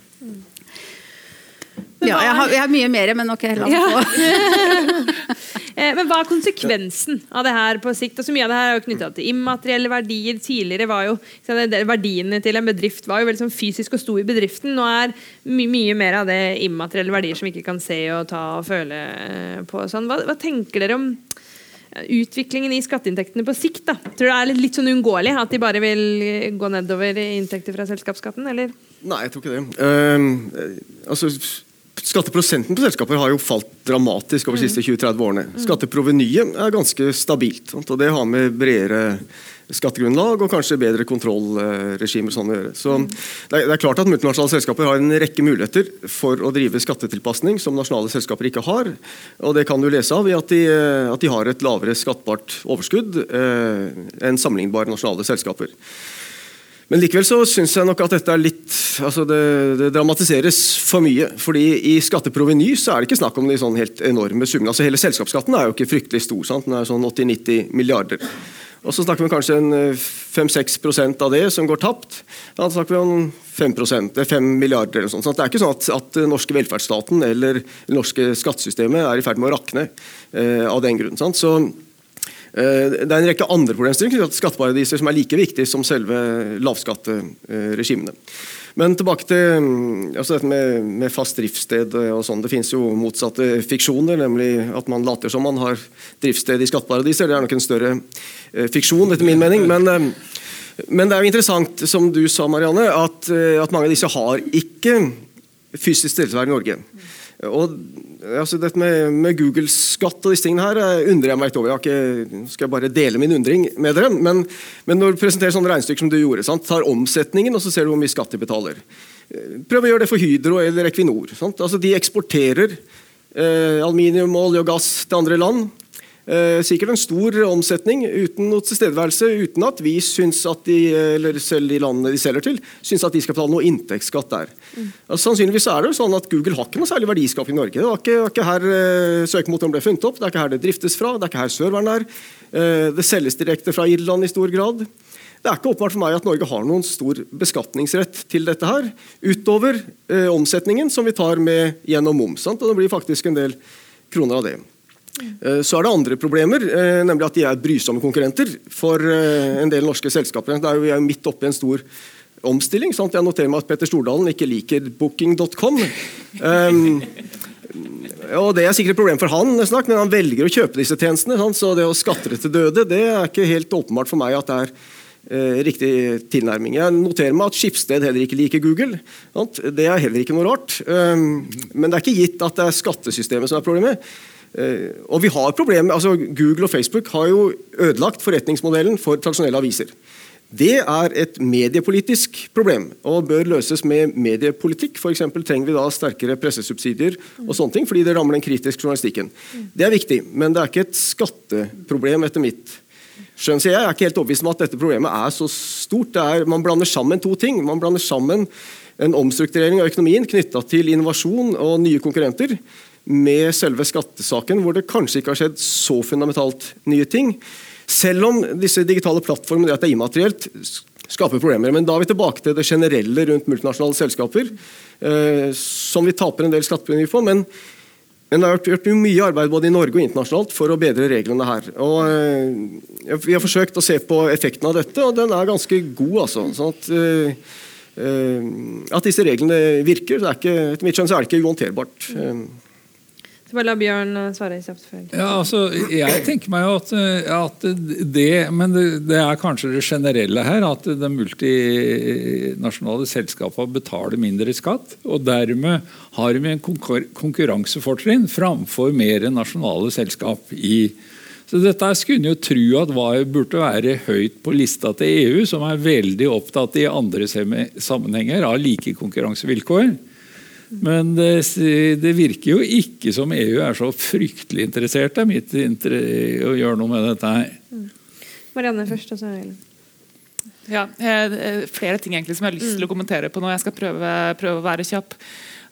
Ja, jeg har, jeg har, mye mer, men ok, la meg få. Eh, men hva er konsekvensen av det her på sikt? Altså, mye av det her er jo knytta til immaterielle verdier. Tidligere var jo Verdiene til en bedrift var jo veldig sånn fysisk og sto i bedriften. Nå er my mye mer av det immaterielle verdier som vi ikke kan se og ta og føle eh, på. Sånn. Hva, hva, tenker dere om eh, utviklingen i skatteinntektene på sikt? da? Tror du det er litt, litt sånn uunngåelig at de bare vil gå nedover i inntekter fra selskapsskatten, eller? Nei, jeg tror ikke det. Uh, altså Skatteprosenten på selskaper har jo falt dramatisk over de siste 20-30 årene. Mm. Skatteprovenyet er ganske stabilt. og Det har med bredere skattegrunnlag og kanskje bedre kontrollregimer sånn å gjøre. Så mm. det er, klart at Multinasjonale selskaper har en rekke muligheter for å drive skattetilpasning som nasjonale selskaper ikke har. og Det kan du lese av i at de, at de har et lavere skattbart overskudd eh, enn sammenlignbare nasjonale selskaper. Men likevel så syns jeg nok at dette er litt altså det, det, dramatiseres for mye. fordi i skatteproveny så er det ikke snakk om de sånn helt enorme summene. altså Hele selskapsskatten er jo ikke fryktelig stor. sant? Den er sånn 80-90 milliarder. Og så snakker vi kanskje en 5-6 eh, av det som går tapt. Da snakker vi om 5, 5 milliarder eller sånt. Så det er ikke sånn at, at norske velferdsstaten eller det norske skattesystemet er i ferd med å rakne eh, av den grunn. Sant? Så Eh, det er en rekke andre problemstillinger skatteparadiser som er like viktige som selve lavskatteregimene. Men tilbake til mm, altså dette med, med, fast driftssted. og sånn. Det finnes jo motsatte fiksjoner, nemlig at man later som man har driftssted i skatteparadiser. Det er nok en større eh, fiksjon, etter min mening. Men, eh, men, det er jo interessant, som du sa, Marianne, at, at mange av disse har ikke fysisk tilstedeværelse i Norge. Og altså Dette med, med Google-skatt og disse tingene her eh, undrer jeg meg litt over. Jeg ikke, skal jeg bare dele min undring med dere. Men, men når du presenterer sånne regnestykker som du gjorde, sant? tar omsetningen og så ser du hvor mye skatt de betaler. Eh, prøv å gjøre det for Hydro eller Equinor. Sant? Altså De eksporterer eh, aluminium, olje og gass til andre land. Eh, sikkert en stor omsetning uten noe tilstedeværelse, uten at vi syns at de, eller selv de landene de selger til, syns at de skal betale noe inntektsskatt der. Mm. Altså, sannsynligvis er det jo sånn at Google har ikke noe særlig verdiskaping i Norge. Det var ikke, var ikke her uh, søkemotoren ble funnet opp, det er ikke her det driftes fra, det er ikke her serveren er. Uh, det selges direkte fra Irland i stor grad. Det er ikke åpenbart for meg at Norge har noen stor beskatningsrett til dette her, utover eh, omsetningen som vi tar med gjennom moms. Sant? Og det blir faktisk en del kroner av det. Eh, så er det andre problemer, eh, nemlig at de er brysomme konkurrenter for eh, en del norske selskaper. Der er vi er midt oppe i en stor omstilling. Sant? Jeg noterer meg at Petter Stordalen ikke liker booking.com. Um, og Det er sikkert et problem for han, snart, men han velger å kjøpe disse tjenestene. Sant? Så det å skatte det til døde det er ikke helt åpenbart for meg at det er eh, riktig tilnærming. Jeg noterer meg at Skipsted heller ikke liker Google. Sant? Det er heller ikke noe rart. Um, men det er ikke gitt at det er skattesystemet som er problemet. Eh, og vi har problemer, altså Google og Facebook har jo ødelagt forretningsmodellen for tradisjonelle aviser. Det er et mediepolitisk problem og bør løses med mediepolitikk. F.eks. trenger vi da sterkere pressesubsidier og sånne ting, fordi det rammer den kritiske journalistikken. Det er viktig, men det er ikke et skatteproblem etter mitt skjønn. Jeg er ikke helt overbevist om at dette problemet er så stort. Er, man blander sammen to ting. Man blander sammen en omstrukturering av økonomien knytta til innovasjon og nye konkurrenter med selve skattesaken, hvor det kanskje ikke har skjedd så fundamentalt nye ting. Selv om disse digitale plattformene det at det er immaterielt, skaper problemer. Men da er vi tilbake til det generelle rundt multinasjonale selskaper, eh, som vi taper en del skattepenger på. Men, men, det har gjort mye arbeid både i Norge og internasjonalt for å bedre reglene her. Og, eh, vi har forsøkt å se på effekten av dette, og den er ganske god. Altså. Sånn at, eh, eh at disse reglene virker. Det er ikke, etter mitt skjønn så er det ikke uhåndterbart. Bare la Bjørn eh, svare kjapt. Ja, altså, jeg tenker meg jo at, eh, at det Men det, det, er kanskje det generelle her, at de multinasjonale selskapene betaler mindre skatt. Og dermed har vi en konkurransefortrinn framfor mer nasjonale selskap i så dette skulle jo tro at var, burde være høyt på lista til EU, som er veldig opptatt i andre sammenhenger av like konkurransevilkår. Men det, det, virker jo ikke som EU er så fryktelig interessert i mitt å gjøre noe med dette her. Mm. Marianne først, og så Ellen. Ja, eh, flere ting egentlig som jeg har lyst til å kommentere på nå. Jeg skal prøve, prøve å være kjapp.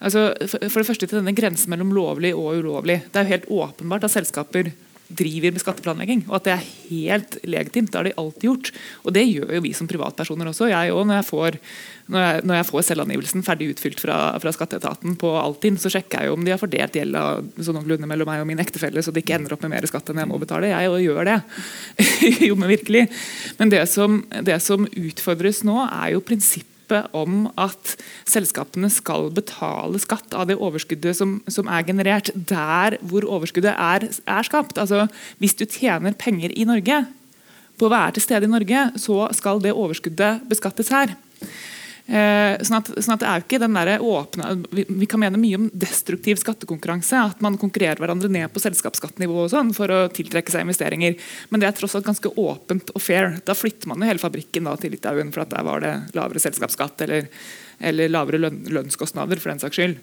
Altså, for det første til denne grensen mellom lovlig og ulovlig. Det er jo helt åpenbart at selskaper driver med skatteplanlegging, og at det er helt legitimt. Det har de alltid gjort. Og det gjør jo vi som privatpersoner også. Jeg også, når jeg får, når jeg, når jeg får selvangivelsen ferdig utfylt fra, fra, skatteetaten på Altinn, så sjekker jeg jo om de har fordelt gjelda sånn noenlunde mellom meg og min ektefelle, så det ikke ender opp med mer skatt enn jeg må betale. Jeg jo gjør det. jo, men virkelig. Men det som, det som utfordres nå, er jo prinsippet om at selskapene skal betale skatt av det overskuddet som, som er generert der hvor overskuddet er, er skapt. Altså, hvis du tjener penger i Norge, på å være til stede i Norge, så skal det overskuddet beskattes her. Eh, sånn at, sånn at, det er jo ikke den der åpne vi, vi, kan mene mye om destruktiv skattekonkurranse. At man konkurrerer hverandre ned på selskapsskattenivå sånn for å tiltrekke seg investeringer. Men det er tross alt ganske åpent og fair. Da flytter man jo hele fabrikken da, til Litauen, for at der var det lavere selskapsskatt eller, eller lavere løn, lønnskostnader, for den saks skyld.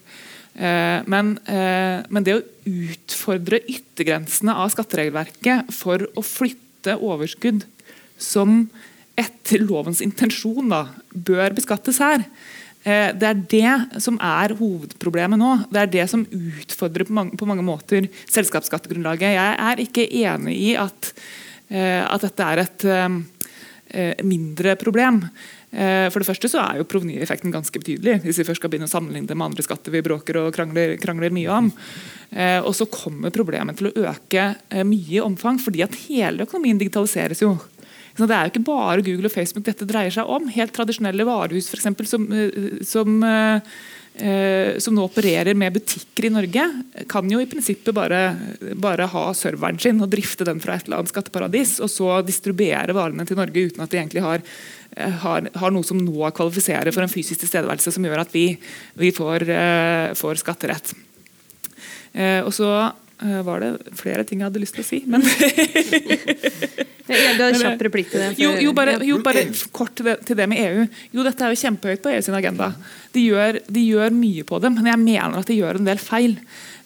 Eh, men, eh, men det å utfordre yttergrensene av skatteregelverket for å flytte overskudd som etter lovens intensjon da, bør beskattes her. Eh, det er det som er hovedproblemet nå. Det er det som utfordrer på mange, på mange måter selskapsskattegrunnlaget. Jeg er ikke enig i at, eh, at dette er et eh, mindre problem. For det første så er jo provenyeffekten ganske betydelig. Hvis vi først skal begynne å sammenligne det med andre skatter vi bråker og krangler, krangler mye om. Og så kommer problemet til å øke mye i omfang, fordi at hele økonomien digitaliseres jo. Det er jo ikke bare Google og Facebook dette dreier seg om. Helt tradisjonelle varehus for eksempel, som, eh, som, eh, som nå opererer med butikker i Norge, kan jo i prinsippet bare, bare, ha serveren sin og drifte den fra et eller annet skatteparadis, og så distribuere varene til Norge uten at de egentlig har, eh, har, har noe som nå kvalifiserer for en fysisk tilstedeværelse som gjør at vi, vi får, får skatterett. og så var det flere ting jeg hadde lyst til å si, men Ja, du har kjapp replikk til det. Jo, jo, bare, jo, bare, kort til det, med EU. Jo, Dette er jo kjempehøyt på EU sin agenda. De gjør, de gjør, mye på det, men jeg mener at de gjør en del feil.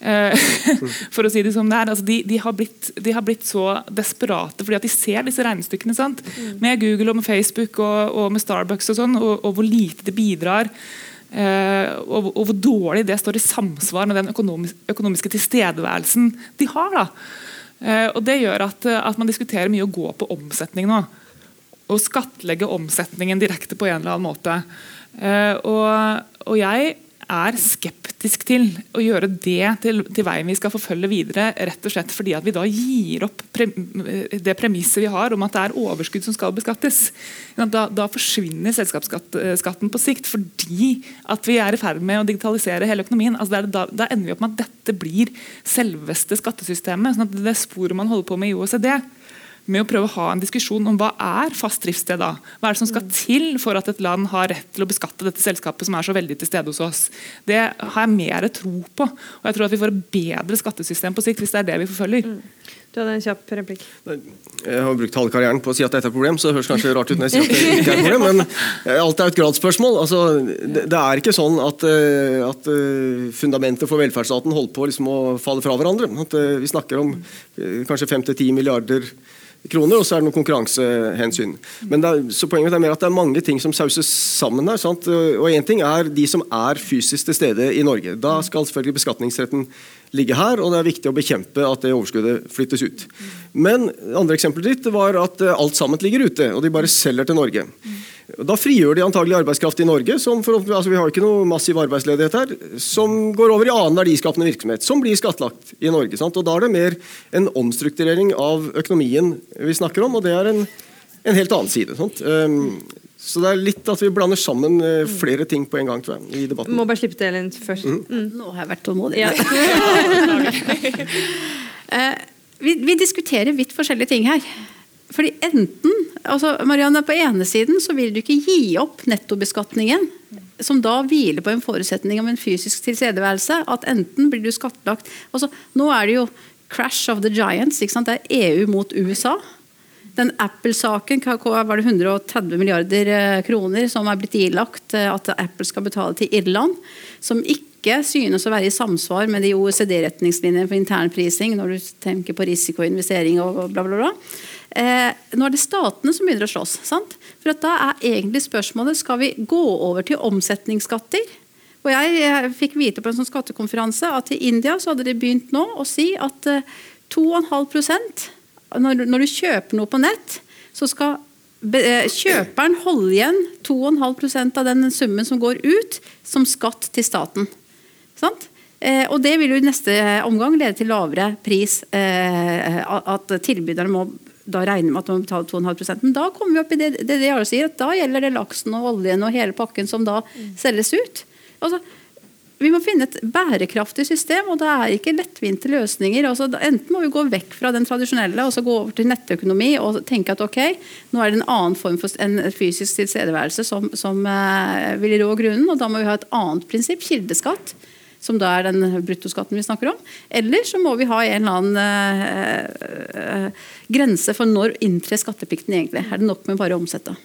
Eh, for å si det som det er. Altså, de, de, har blitt, de, har blitt, så desperate fordi at de ser disse regnestykkene sant? Mm. med Google og med Facebook og, og med Starbucks og sånn, og, og hvor lite det bidrar. Uh, og, hvor dårlig det står i samsvar med den økonomiske, tilstedeværelsen de har. da Eh, og Det gjør at, eh, at, man diskuterer mye å gå på omsetning nå. Og skattlegge omsetningen direkte på en eller annen måte. Eh, og, og jeg er skeptisk til å gjøre det til, til, veien vi skal forfølge videre, rett og slett fordi at vi da gir opp pre, det premisset vi har om at det er overskudd som skal beskattes. Da, da forsvinner selskapsskatten på sikt fordi at vi er i ferd med å digitalisere hele økonomien. Altså da, da, ender vi opp med at dette blir selveste skattesystemet. sånn at Det sporet man holder på med i OECD, med å prøve å ha en diskusjon om hva er fast driftssted. da? Hva er det som skal til for at et land har rett til å beskatte dette selskapet som er så veldig til stede hos oss? Det har jeg mer tro på. Og jeg tror at vi får et bedre skattesystem på sikt hvis det er det vi forfølger. Mm. Du hadde en kjapp replikk. Jeg har brukt halve karrieren på å si at dette er et problem, så det høres kanskje rart ut når jeg sier at det ikke er et problem, men eh, alt er et gradsspørsmål. Altså, det, det, er ikke sånn at, eh, at eh, fundamentet for velferdsstaten holder på liksom å falle fra hverandre. At, vi snakker om kanskje 5-10 milliarder kroner, og så er det noen konkurransehensyn. Men er, så Poenget er mer at det er mange ting som sauses sammen her. Sant? Og Én ting er de som er fysisk til stede i Norge. Da skal selvfølgelig beskatningsretten ligge her, og det er viktig å bekjempe at det overskuddet flyttes ut. Men andre eksempelet ditt var at alt sammen ligger ute, og de bare selger til Norge. Da frigjør de antagelig arbeidskraft i Norge, som altså vi har ikke noe massiv arbeidsledighet her, som går over i annen verdiskapende virksomhet, som blir skattlagt i Norge. Sant? Og Da er det mer en omstrukturering av økonomien vi snakker om, og det er en, en helt annen side. Sant? Så det er litt at vi blander sammen uh, flere ting på en gang tror jeg, i debatten. Må bare slippe til Elin først. Mm. Mm. Nå har jeg vært tålmodig. Ja. uh, vi, vi diskuterer vidt forskjellige ting her. Fordi enten, altså Marianne, På ene siden så vil du ikke gi opp nettobeskatningen, som da hviler på en forutsetning om en fysisk tilstedeværelse. At enten blir du skattlagt altså Nå er det jo crash of the giants. ikke sant? Det er EU mot USA. Den Apple-saken var det 130 milliarder eh, kroner som er blitt ilagt eh, at Apple skal betale til Irland. Som ikke synes å være i samsvar med de OECD-retningslinjene for internprising når du tenker på risiko og bla, bla, bla. Eh, nå er det statene som begynner å slåss. Sant? For Da er egentlig spørsmålet skal vi gå over til omsetningsskatter. Og jeg, fikk vite på en sånn skattekonferanse at i India så hadde de begynt nå å si at eh, 2,5 når, når du kjøper noe på nett, så skal kjøperen holde igjen 2,5% av den summen som går ut, som skatt til staten. Sant? Eh, og Det vil jo i neste omgang lede til lavere pris. Eh, at tilbyderne må da regne med at de må betale 2,5 Men da kommer vi opp i det, det, det sier, at da gjelder det laksen og oljen og hele pakken som da selges ut. Altså, vi må finne et bærekraftig system, og det er ikke lettvinte løsninger. Altså, enten må vi gå vekk fra den tradisjonelle og så gå over til nettøkonomi og tenke at ok, nå er det en annen form for en fysisk tilstedeværelse som, som eh, vil rå grunnen, og da må vi ha et annet prinsipp, kildeskatt, som da er den bruttoskatten vi snakker om. Eller så må vi ha en eller annen eh, eh, grense for når inntrer skatteplikten egentlig. Er det nok med bare å omsette?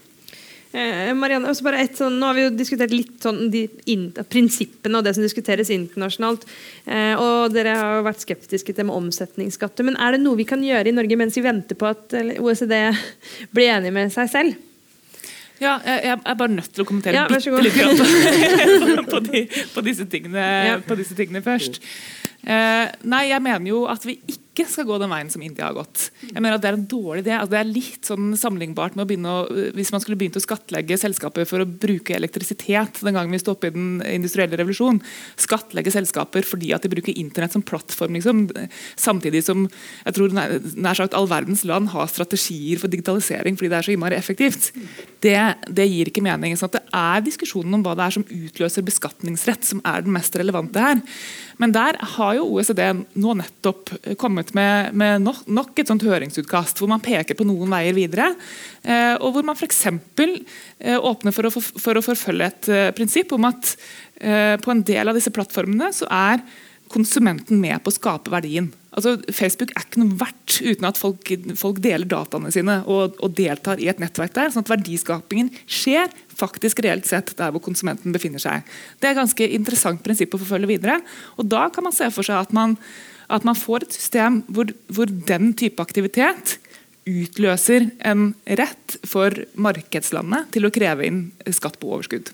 Eh, Marianne, også bare et sånn, nå har vi jo diskutert litt sånn de in, prinsippene og det som diskuteres internasjonalt. Eh, og Dere har jo vært skeptiske til med omsetningsskatter. Men er det noe vi kan gjøre i Norge mens vi venter på at OECD blir enig med seg selv? Ja, jeg, jeg er bare nødt til å kommentere Ja, bitte litt grann på, de, på, disse tingene, Ja. på disse tingene først. Eh, nei, jeg mener jo at vi ikke skal gå den veien som India har gått. Jeg mener at Det er en dårlig idé. Altså, det er litt sånn sammenlignbart med å begynne å, hvis man skulle begynt å skattlegge selskaper for å bruke elektrisitet den gangen vi sto oppe i den industrielle revolusjonen. Skattlegge selskaper fordi at de bruker internett som plattform. Liksom. Samtidig som jeg tror nær, sagt all verdens land har strategier for digitalisering fordi det er så innmari effektivt. Det, det gir ikke mening. sånn Det er diskusjonen om hva det er som utløser beskatningsrett som er den mest relevante her. Men der har jo OECD nå nettopp kommet med, med nok, et sånt høringsutkast hvor man peker på noen veier videre. Eh, og hvor man f.eks. Eh, åpner for å, for, å forfølge et eh, prinsipp om at eh, på en del av disse plattformene så er konsumenten med på å skape verdien. Altså, Facebook er ikke noe verdt uten at folk, folk deler dataene sine og, og deltar i et nettverk der. sånn at verdiskapingen skjer faktisk reelt sett der hvor konsumenten befinner seg. Det er et ganske interessant prinsipp å forfølge videre. og Da kan man se for seg at man, at man får et system hvor, hvor den type aktivitet utløser en rett for markedslandet til å kreve inn skatt på overskudd.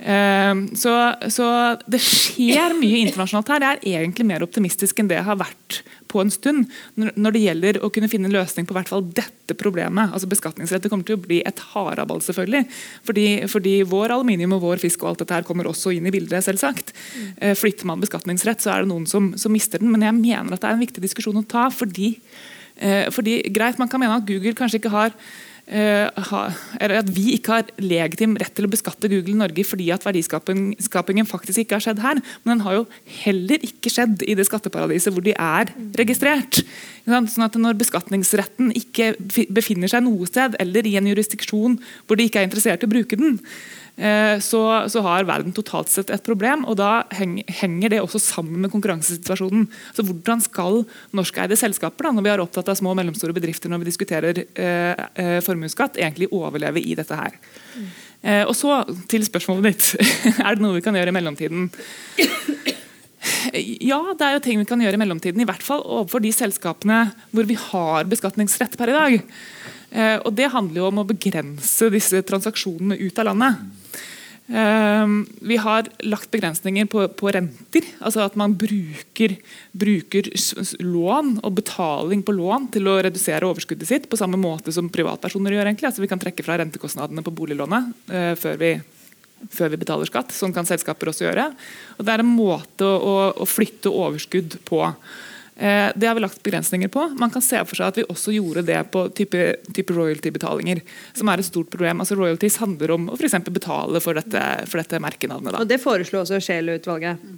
Eh, Så, så det skjer mye internasjonalt her. Jeg er egentlig mer optimistisk enn det jeg har vært på en stund når det gjelder å kunne finne en løsning på hvert fall dette problemet. altså Beskatningsrett kommer til å bli et haraball, selvfølgelig. Fordi, fordi vår aluminium og vår fisk og alt dette her kommer også inn i bildet, selvsagt. Eh, Flytter man beskatningsrett, så er det noen som, som mister den. Men jeg mener at det er en viktig diskusjon å ta. fordi Eh, fordi greit, Man kan mene at Google kanskje ikke har at vi ikke har legitim rett til å beskatte Google i Norge fordi at verdiskapingen faktisk ikke har skjedd her. Men den har jo heller ikke skjedd i det skatteparadiset hvor de er registrert. Sånn at Når beskatningsretten ikke befinner seg noe sted, eller i en jurisdiksjon hvor de ikke er interessert i å bruke den, eh, så, så har verden totalt sett et problem. og Da henger det også sammen med konkurransesituasjonen. Så Hvordan skal norskeide selskaper, da, når vi er opptatt av små og mellomstore bedrifter når vi diskuterer eh, eh, formuesskatt, egentlig overleve i dette her? Eh, og så til spørsmålet ditt. er det noe vi kan gjøre i mellomtiden? Ja, det er jo ting vi kan gjøre i mellomtiden. I hvert fall overfor de selskapene hvor vi har beskatningsrett per i dag. Eh, og Det handler jo om å begrense disse transaksjonene ut av landet. Eh, vi har lagt begrensninger på, på renter. altså At man bruker, bruker lån og betaling på lån til å redusere overskuddet sitt, på samme måte som privatpersoner gjør. egentlig. Altså Vi kan trekke fra rentekostnadene på boliglånet eh, før vi før vi betaler skatt. Sånn kan selskaper også gjøre. Og Det er en måte å, å flytte overskudd på. Eh, det har vi lagt begrensninger på. Man kan se for seg at vi også gjorde det på type, type royalty-betalinger, som er et stort problem. Altså Royalties handler om å for eksempel betale for dette, for dette merkenavnet. Da. Og det foreslo også Scheel-utvalget.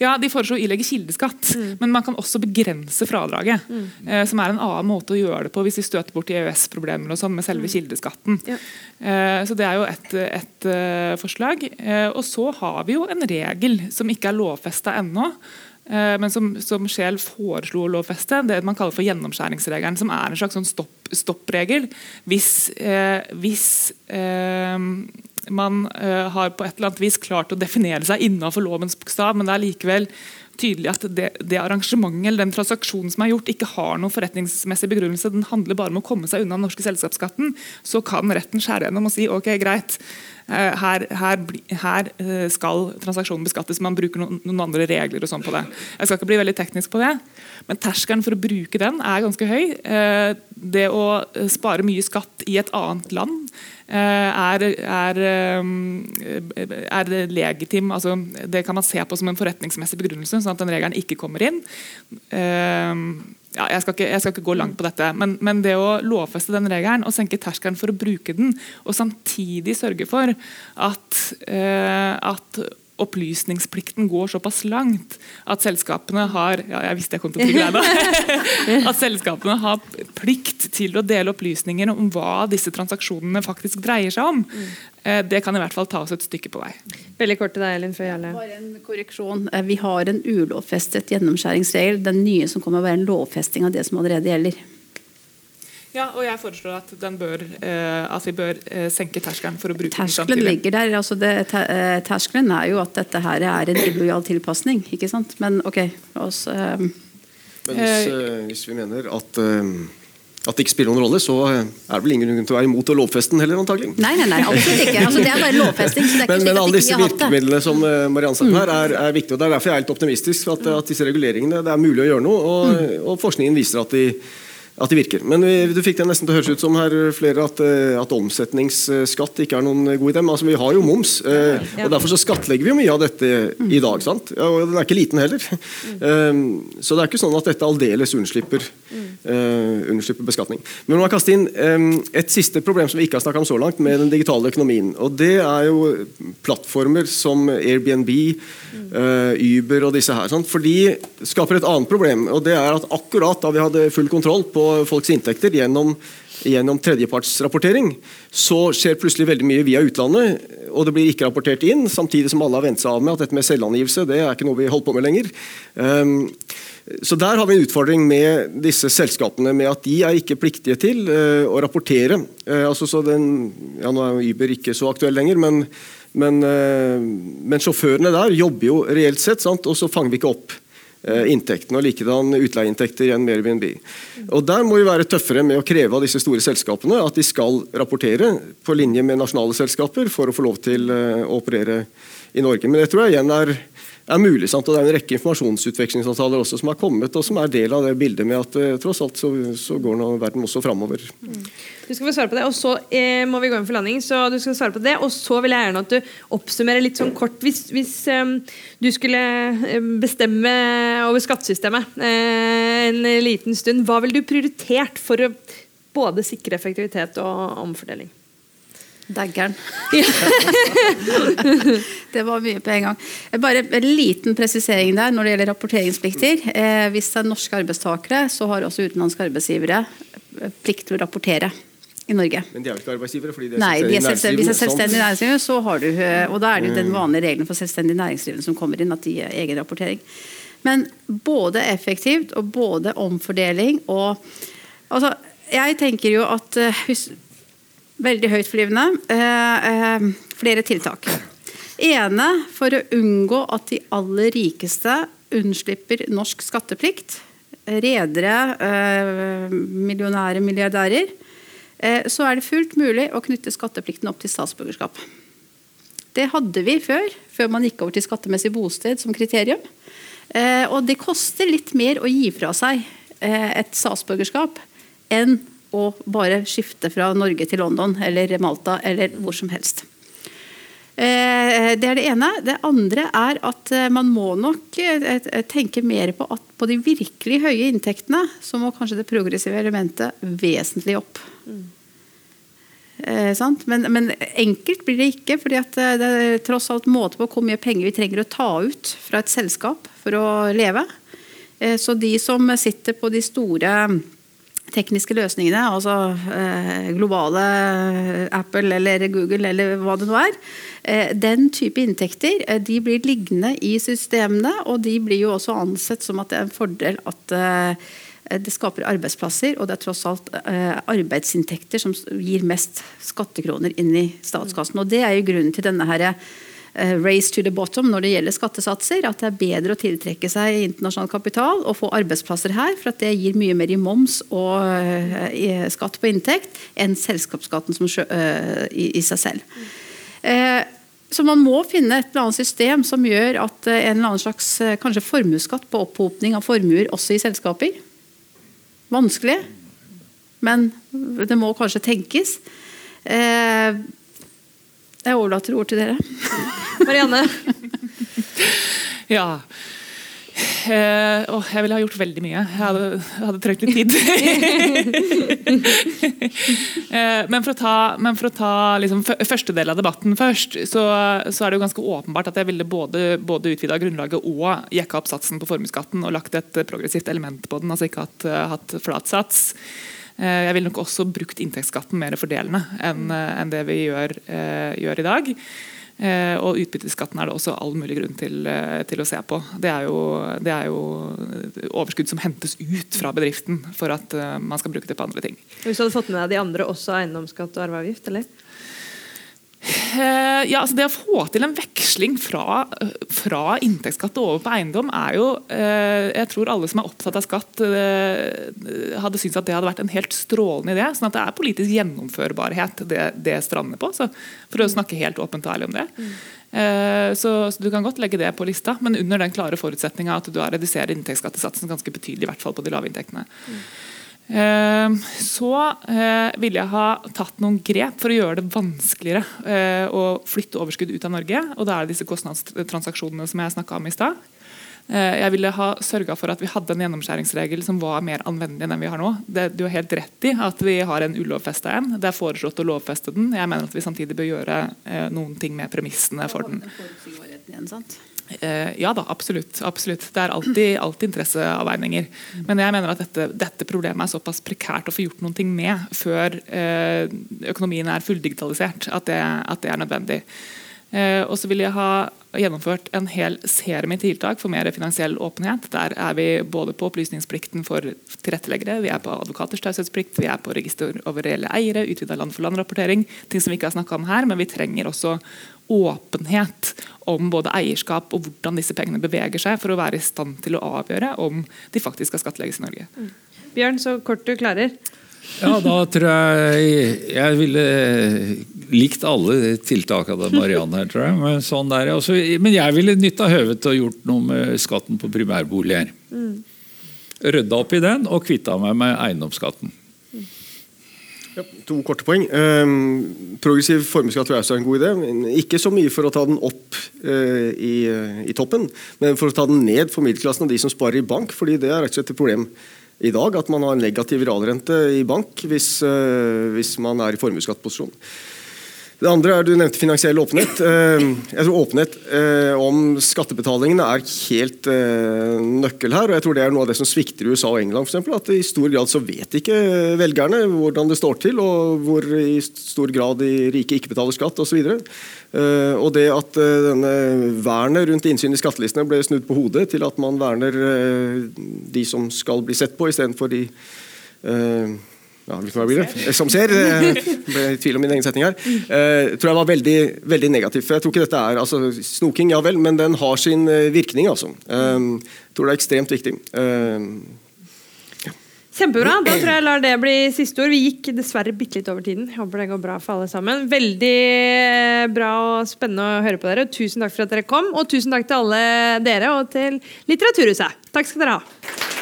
Ja, De foreslår å ilegge kildeskatt, men man kan også begrense fradraget. Eh, som er en annen måte å gjøre det på hvis vi støter bort i EØS-problemer og sånn med selve kildeskatten. Ja. Eh, så Det er jo et, et uh, forslag. Eh, og så har vi jo en regel som ikke er lovfesta ennå. Eh, Men som, som Scheel foreslo å lovfeste, det man kaller for gjennomskjæringsregelen. Som er en slags sånn stopp, stoppregel hvis, eh, hvis, eh, man eh, har på et eller annet vis klart å definere seg innenfor lovens bokstav, men det er likevel tydelig at det, det arrangementet eller den transaksjonen som er gjort, ikke har noen forretningsmessig begrunnelse. Den handler bare om å komme seg unna den norske selskapsskatten. Så kan retten skjære gjennom og si ok, greit, eh, her, her, her eh, skal transaksjonen beskattes. Man bruker noen, noen, andre regler og sånn på det. Jeg skal ikke bli veldig teknisk på det, men terskelen for å bruke den er ganske høy. Eh, det å spare mye skatt i et annet land Eh, er, er, eh, er legitim. Altså, det kan man se på som en forretningsmessig begrunnelse, sånn at den regelen ikke kommer inn. Eh, ja, jeg, skal ikke, jeg, skal ikke, gå langt på dette, men, men, det å lovfeste den regelen og senke terskelen for å bruke den, og samtidig sørge for at, at opplysningsplikten går såpass langt at selskapene har ja, jeg visste jeg kom til å deg at selskapene har plikt til å dele opplysninger om hva disse transaksjonene faktisk dreier seg om. Mm. Det kan i hvert fall ta oss et stykke på vei. Veldig kort til deg, Elin. før Jarle. Bare en korreksjon. Eh, vi har en ulovfestet gjennomskjæringsregel. Den nye som kommer, være en lovfesting av det som allerede gjelder. Ja, og jeg foreslår at, bør, eh, at vi bør eh, senke terskelen for å bruke terskelen den ligger der. Altså det, eh, terskelen er jo at dette her er en illojal tilpasning. ikke sant? Men ok, også, eh, Men hvis, eh, hvis, vi mener at eh, at det ikke spiller noen rolle, så er det vel ingen grunn til å være imot å lovfeste den heller, antagelig. Nei, nei, nei, absolutt ikke. Altså, det er bare lovfesting. så det er ikke men, men alle disse virkemidlene som Marianne snakker mm. her, er, er viktige. og Det er derfor jeg er helt optimistisk at, at disse reguleringene, det er mulig å gjøre noe. Og, mm. og forskningen viser at de at de virker. Men du fikk det nesten til å høres ut som her flere at, eh, at omsetningsskatt ikke er noen god idé. Men altså, vi har jo moms, eh, og derfor så skattlegger vi jo mye av dette i dag. sant? Ja, og Den er ikke liten heller. Um, så det er ikke sånn at dette aldeles unnslipper, uh, unnslipper beskatning. Men man kaste inn um, et siste problem som vi ikke har snakka om så langt, med den digitale økonomien. Og Det er jo plattformer som Airbnb, uh, Uber og disse her. Sant? For de skaper et annet problem, og det er at akkurat da vi hadde full kontroll på folks inntekter gjennom, gjennom tredjepartsrapportering, så skjer plutselig veldig mye via utlandet, og det blir ikke rapportert inn, samtidig som alle har vent seg av med at dette med selvangivelse det er ikke noe vi holder på med lenger. Um, så Der har vi en utfordring med disse selskapene, med at de er ikke pliktige til uh, å rapportere. Uh, altså så den, ja Nå er Uber ikke så aktuell lenger, men, men, uh, men sjåførene der jobber jo reelt sett, sant? og så fanger vi ikke opp inntektene, og likedan utleieinntekter en Airbnb. Og Der må vi være tøffere med å kreve av disse store selskapene at de skal rapportere på linje med nasjonale selskaper for å få lov til eh, å operere i Norge. Men det tror jeg igjen er er mulig. Sant? Og Det er en rekke informasjonsutvekslingsavtaler også som har kommet, og som er del av det bildet med at eh, tross alt så, så går nå verden også framover. Du skal få svare på det, og så eh, må vi gå inn for landing. så du skal svare på det, Og så vil jeg gjerne at du oppsummerer litt sånn kort. Hvis, hvis um, du skulle bestemme over skattesystemet eh, en liten stund, hva ville du prioritert for å både sikre effektivitet og omfordeling? Daggeren. det var mye på en gang. Bare en liten presisering der når det gjelder rapporteringsplikter. Eh, hvis det er norske arbeidstakere, så har også utenlandske arbeidsgivere eh, plikt til å rapportere i Norge. Men de er jo ikke arbeidsgivere? fordi de er Nei, de er selvstendig, hvis det er selvstendig næringsdrivende, så har du eh, Og da er det jo den mm. vanlige regelen for selvstendig næringsdrivende som kommer inn, at de er egen rapportering. Men både effektivt og både omfordeling og Altså, jeg tenker jo at hvis Veldig høytflyvende. Eh, eh, flere tiltak. Ene for å unngå at de aller rikeste unnslipper norsk skatteplikt. Redere, eh, millionære, milliardærer. Så er det fullt mulig å knytte skatteplikten opp til statsborgerskap. Det hadde vi før, før man gikk over til skattemessig bosted som kriterium. Og det koster litt mer å gi fra seg et statsborgerskap enn å bare skifte fra Norge til London eller Malta eller hvor som helst. Eh, det er det ene. Det andre er at eh, man må nok eh, tenke mer på at på de virkelig høye inntektene så må kanskje det progressive elementet vesentlig opp. Mm. Men, men, enkelt blir det ikke. fordi det er tross alt måte på hvor mye penger vi trenger å ta ut fra et selskap for å leve. Så de som sitter på de store tekniske løsningene, altså eh, globale Apple eller Google eller hva det nå er, eh, den type inntekter eh, de blir liggende i systemene, og de blir jo også ansett som at det er en fordel at, eh, Eh, Det skaper arbeidsplasser, og det er tross alt eh, arbeidsinntekter som gir mest skattekroner inn i statskassen. Og Det er jo grunnen til denne her, eh, race to the bottom når det gjelder skattesatser. At det er bedre å tiltrekke seg internasjonal kapital og få arbeidsplasser her, for at det gir mye mer i moms og eh, i skatt på inntekt enn selskapsskatten eh, i, seg selv. Eh, så man må finne et eller annet system som gjør at eh, en eller annen slags eh, kanskje formuesskatt på opphopning av formuer også i selskaper. Vanskelig, men det må kanskje tenkes. Jeg overlater ord til dere. Marianne? Ja. Eh, å, jeg ville ha gjort veldig mye. Jeg hadde, hadde trengt litt tid. eh, men for å ta, men for å ta liksom, første del av debatten først, så, så er det jo ganske åpenbart at jeg ville både, både utvida grunnlaget og jekka opp satsen på formuesskatten og lagt et progressivt element på den. altså ikke hatt, hatt flat sats. Eh, Jeg ville nok også brukt inntektsskatten mer fordelende enn enn det vi gjør, eh, gjør i dag. Eh, og utbytteskatten er det også all mulig grunn til, eh, til å se på. Det er, jo, det er jo overskudd som hentes ut fra bedriften for at eh, man skal bruke det på andre ting. Hvis du hadde fått med deg de andre også eiendomsskatt og arveavgift, eller? Eh, ja, altså Det å få til en veksling fra, fra inntektsskatt over på eiendom er jo eh, Jeg tror alle som er opptatt av skatt, eh, hadde syntes at det hadde vært en helt strålende idé. Sånn at det er politisk gjennomførbarhet det, det strander på. Så for å snakke helt åpent og ærlig om det. Eh, så, så Du kan godt legge det på lista, men under den klare forutsetninga at du har redusert inntektsskattesatsen ganske betydelig, i hvert fall på de lave inntektene. Eh, Så eh, ville jeg ha tatt noen grep for å gjøre det vanskeligere eh, å flytte overskudd ut av Norge. og Da er det disse kostnadstransaksjonene som jeg snakka om i stad. Eh, Jeg ville ha sørga for at vi hadde en gjennomskjæringsregel som var mer anvendelig enn vi har nå. Det, du har helt rett i at vi har en ulovfesta en. Det er foreslått å lovfeste den. Jeg mener at vi samtidig bør gjøre noen ting med premissene for den. Igjen? Eh, ja da, absolutt. absolutt. Det er alltid, alltid interesseavveininger. Men jeg mener at dette, dette problemet er såpass prekært å få gjort noe med før eh, økonomien er fulldigitalisert, at det, at det er nødvendig. Eh, og så vil jeg ha gjennomført en hel serie med tiltak for mer finansiell åpenhet. Der er vi både på opplysningsplikten for tilretteleggere, vi er på advokaters taushetsplikt, vi er på register over reelle eiere, utvida land-for-land-rapportering. Ting som vi ikke har snakka om her, men vi trenger også åpenhet om både eierskap og hvordan disse pengene beveger seg, for å være i stand til å avgjøre om de faktisk skal skattlegges i Norge. Bjørn, så kort du klarer. Ja, da tror jeg jeg ville likt alle tiltakene til Marianne her, tror jeg. Men, sånn der, også, men jeg ville nytta høvet til å gjort noe med skatten på primærboliger. Rydda opp i den og kvitta meg med eiendomsskatten. To korte poeng. Um, progressiv formuesskatt er en god idé. Ikke så mye for å ta den opp eh, i, i toppen, men for å ta den ned for middelklassen og de som sparer i bank. fordi det er rett og slett et problem i dag at man har en negativ realrente i bank hvis, eh, hvis man er i formuesskattposisjon. Det andre er Du nevnte finansiell åpenhet. Eh, Jeg tror Åpenhet eh, om skattebetalingene er helt eh, nøkkel her. og jeg tror Det er noe av det som svikter i USA og England. For eksempel, at I stor grad så vet ikke velgerne hvordan det står til, og hvor i stor grad de rike ikke betaler skatt osv. Og det at denne vernet rundt innsyn i skattelistene ble snudd på hodet til at man verner de som skal bli sett på, istedenfor de ja, det? Som ser. eh, ble i tvil om min egen setning her. Eh, tror jeg var veldig, veldig negativ. For jeg tror ikke dette er altså, Snoking, ja vel, men den har sin eh, virkning, altså. Eh, tror det er ekstremt viktig. Eh, Kjempebra. Da tror jeg jeg lar det bli siste ord. Vi gikk dessverre bitte litt over tiden. Jeg håper det går bra for alle sammen. Veldig eh, bra og spennende å høre på dere. Tusen takk for at dere kom, og tusen takk til alle dere og til Litteraturhuset. Takk skal dere ha.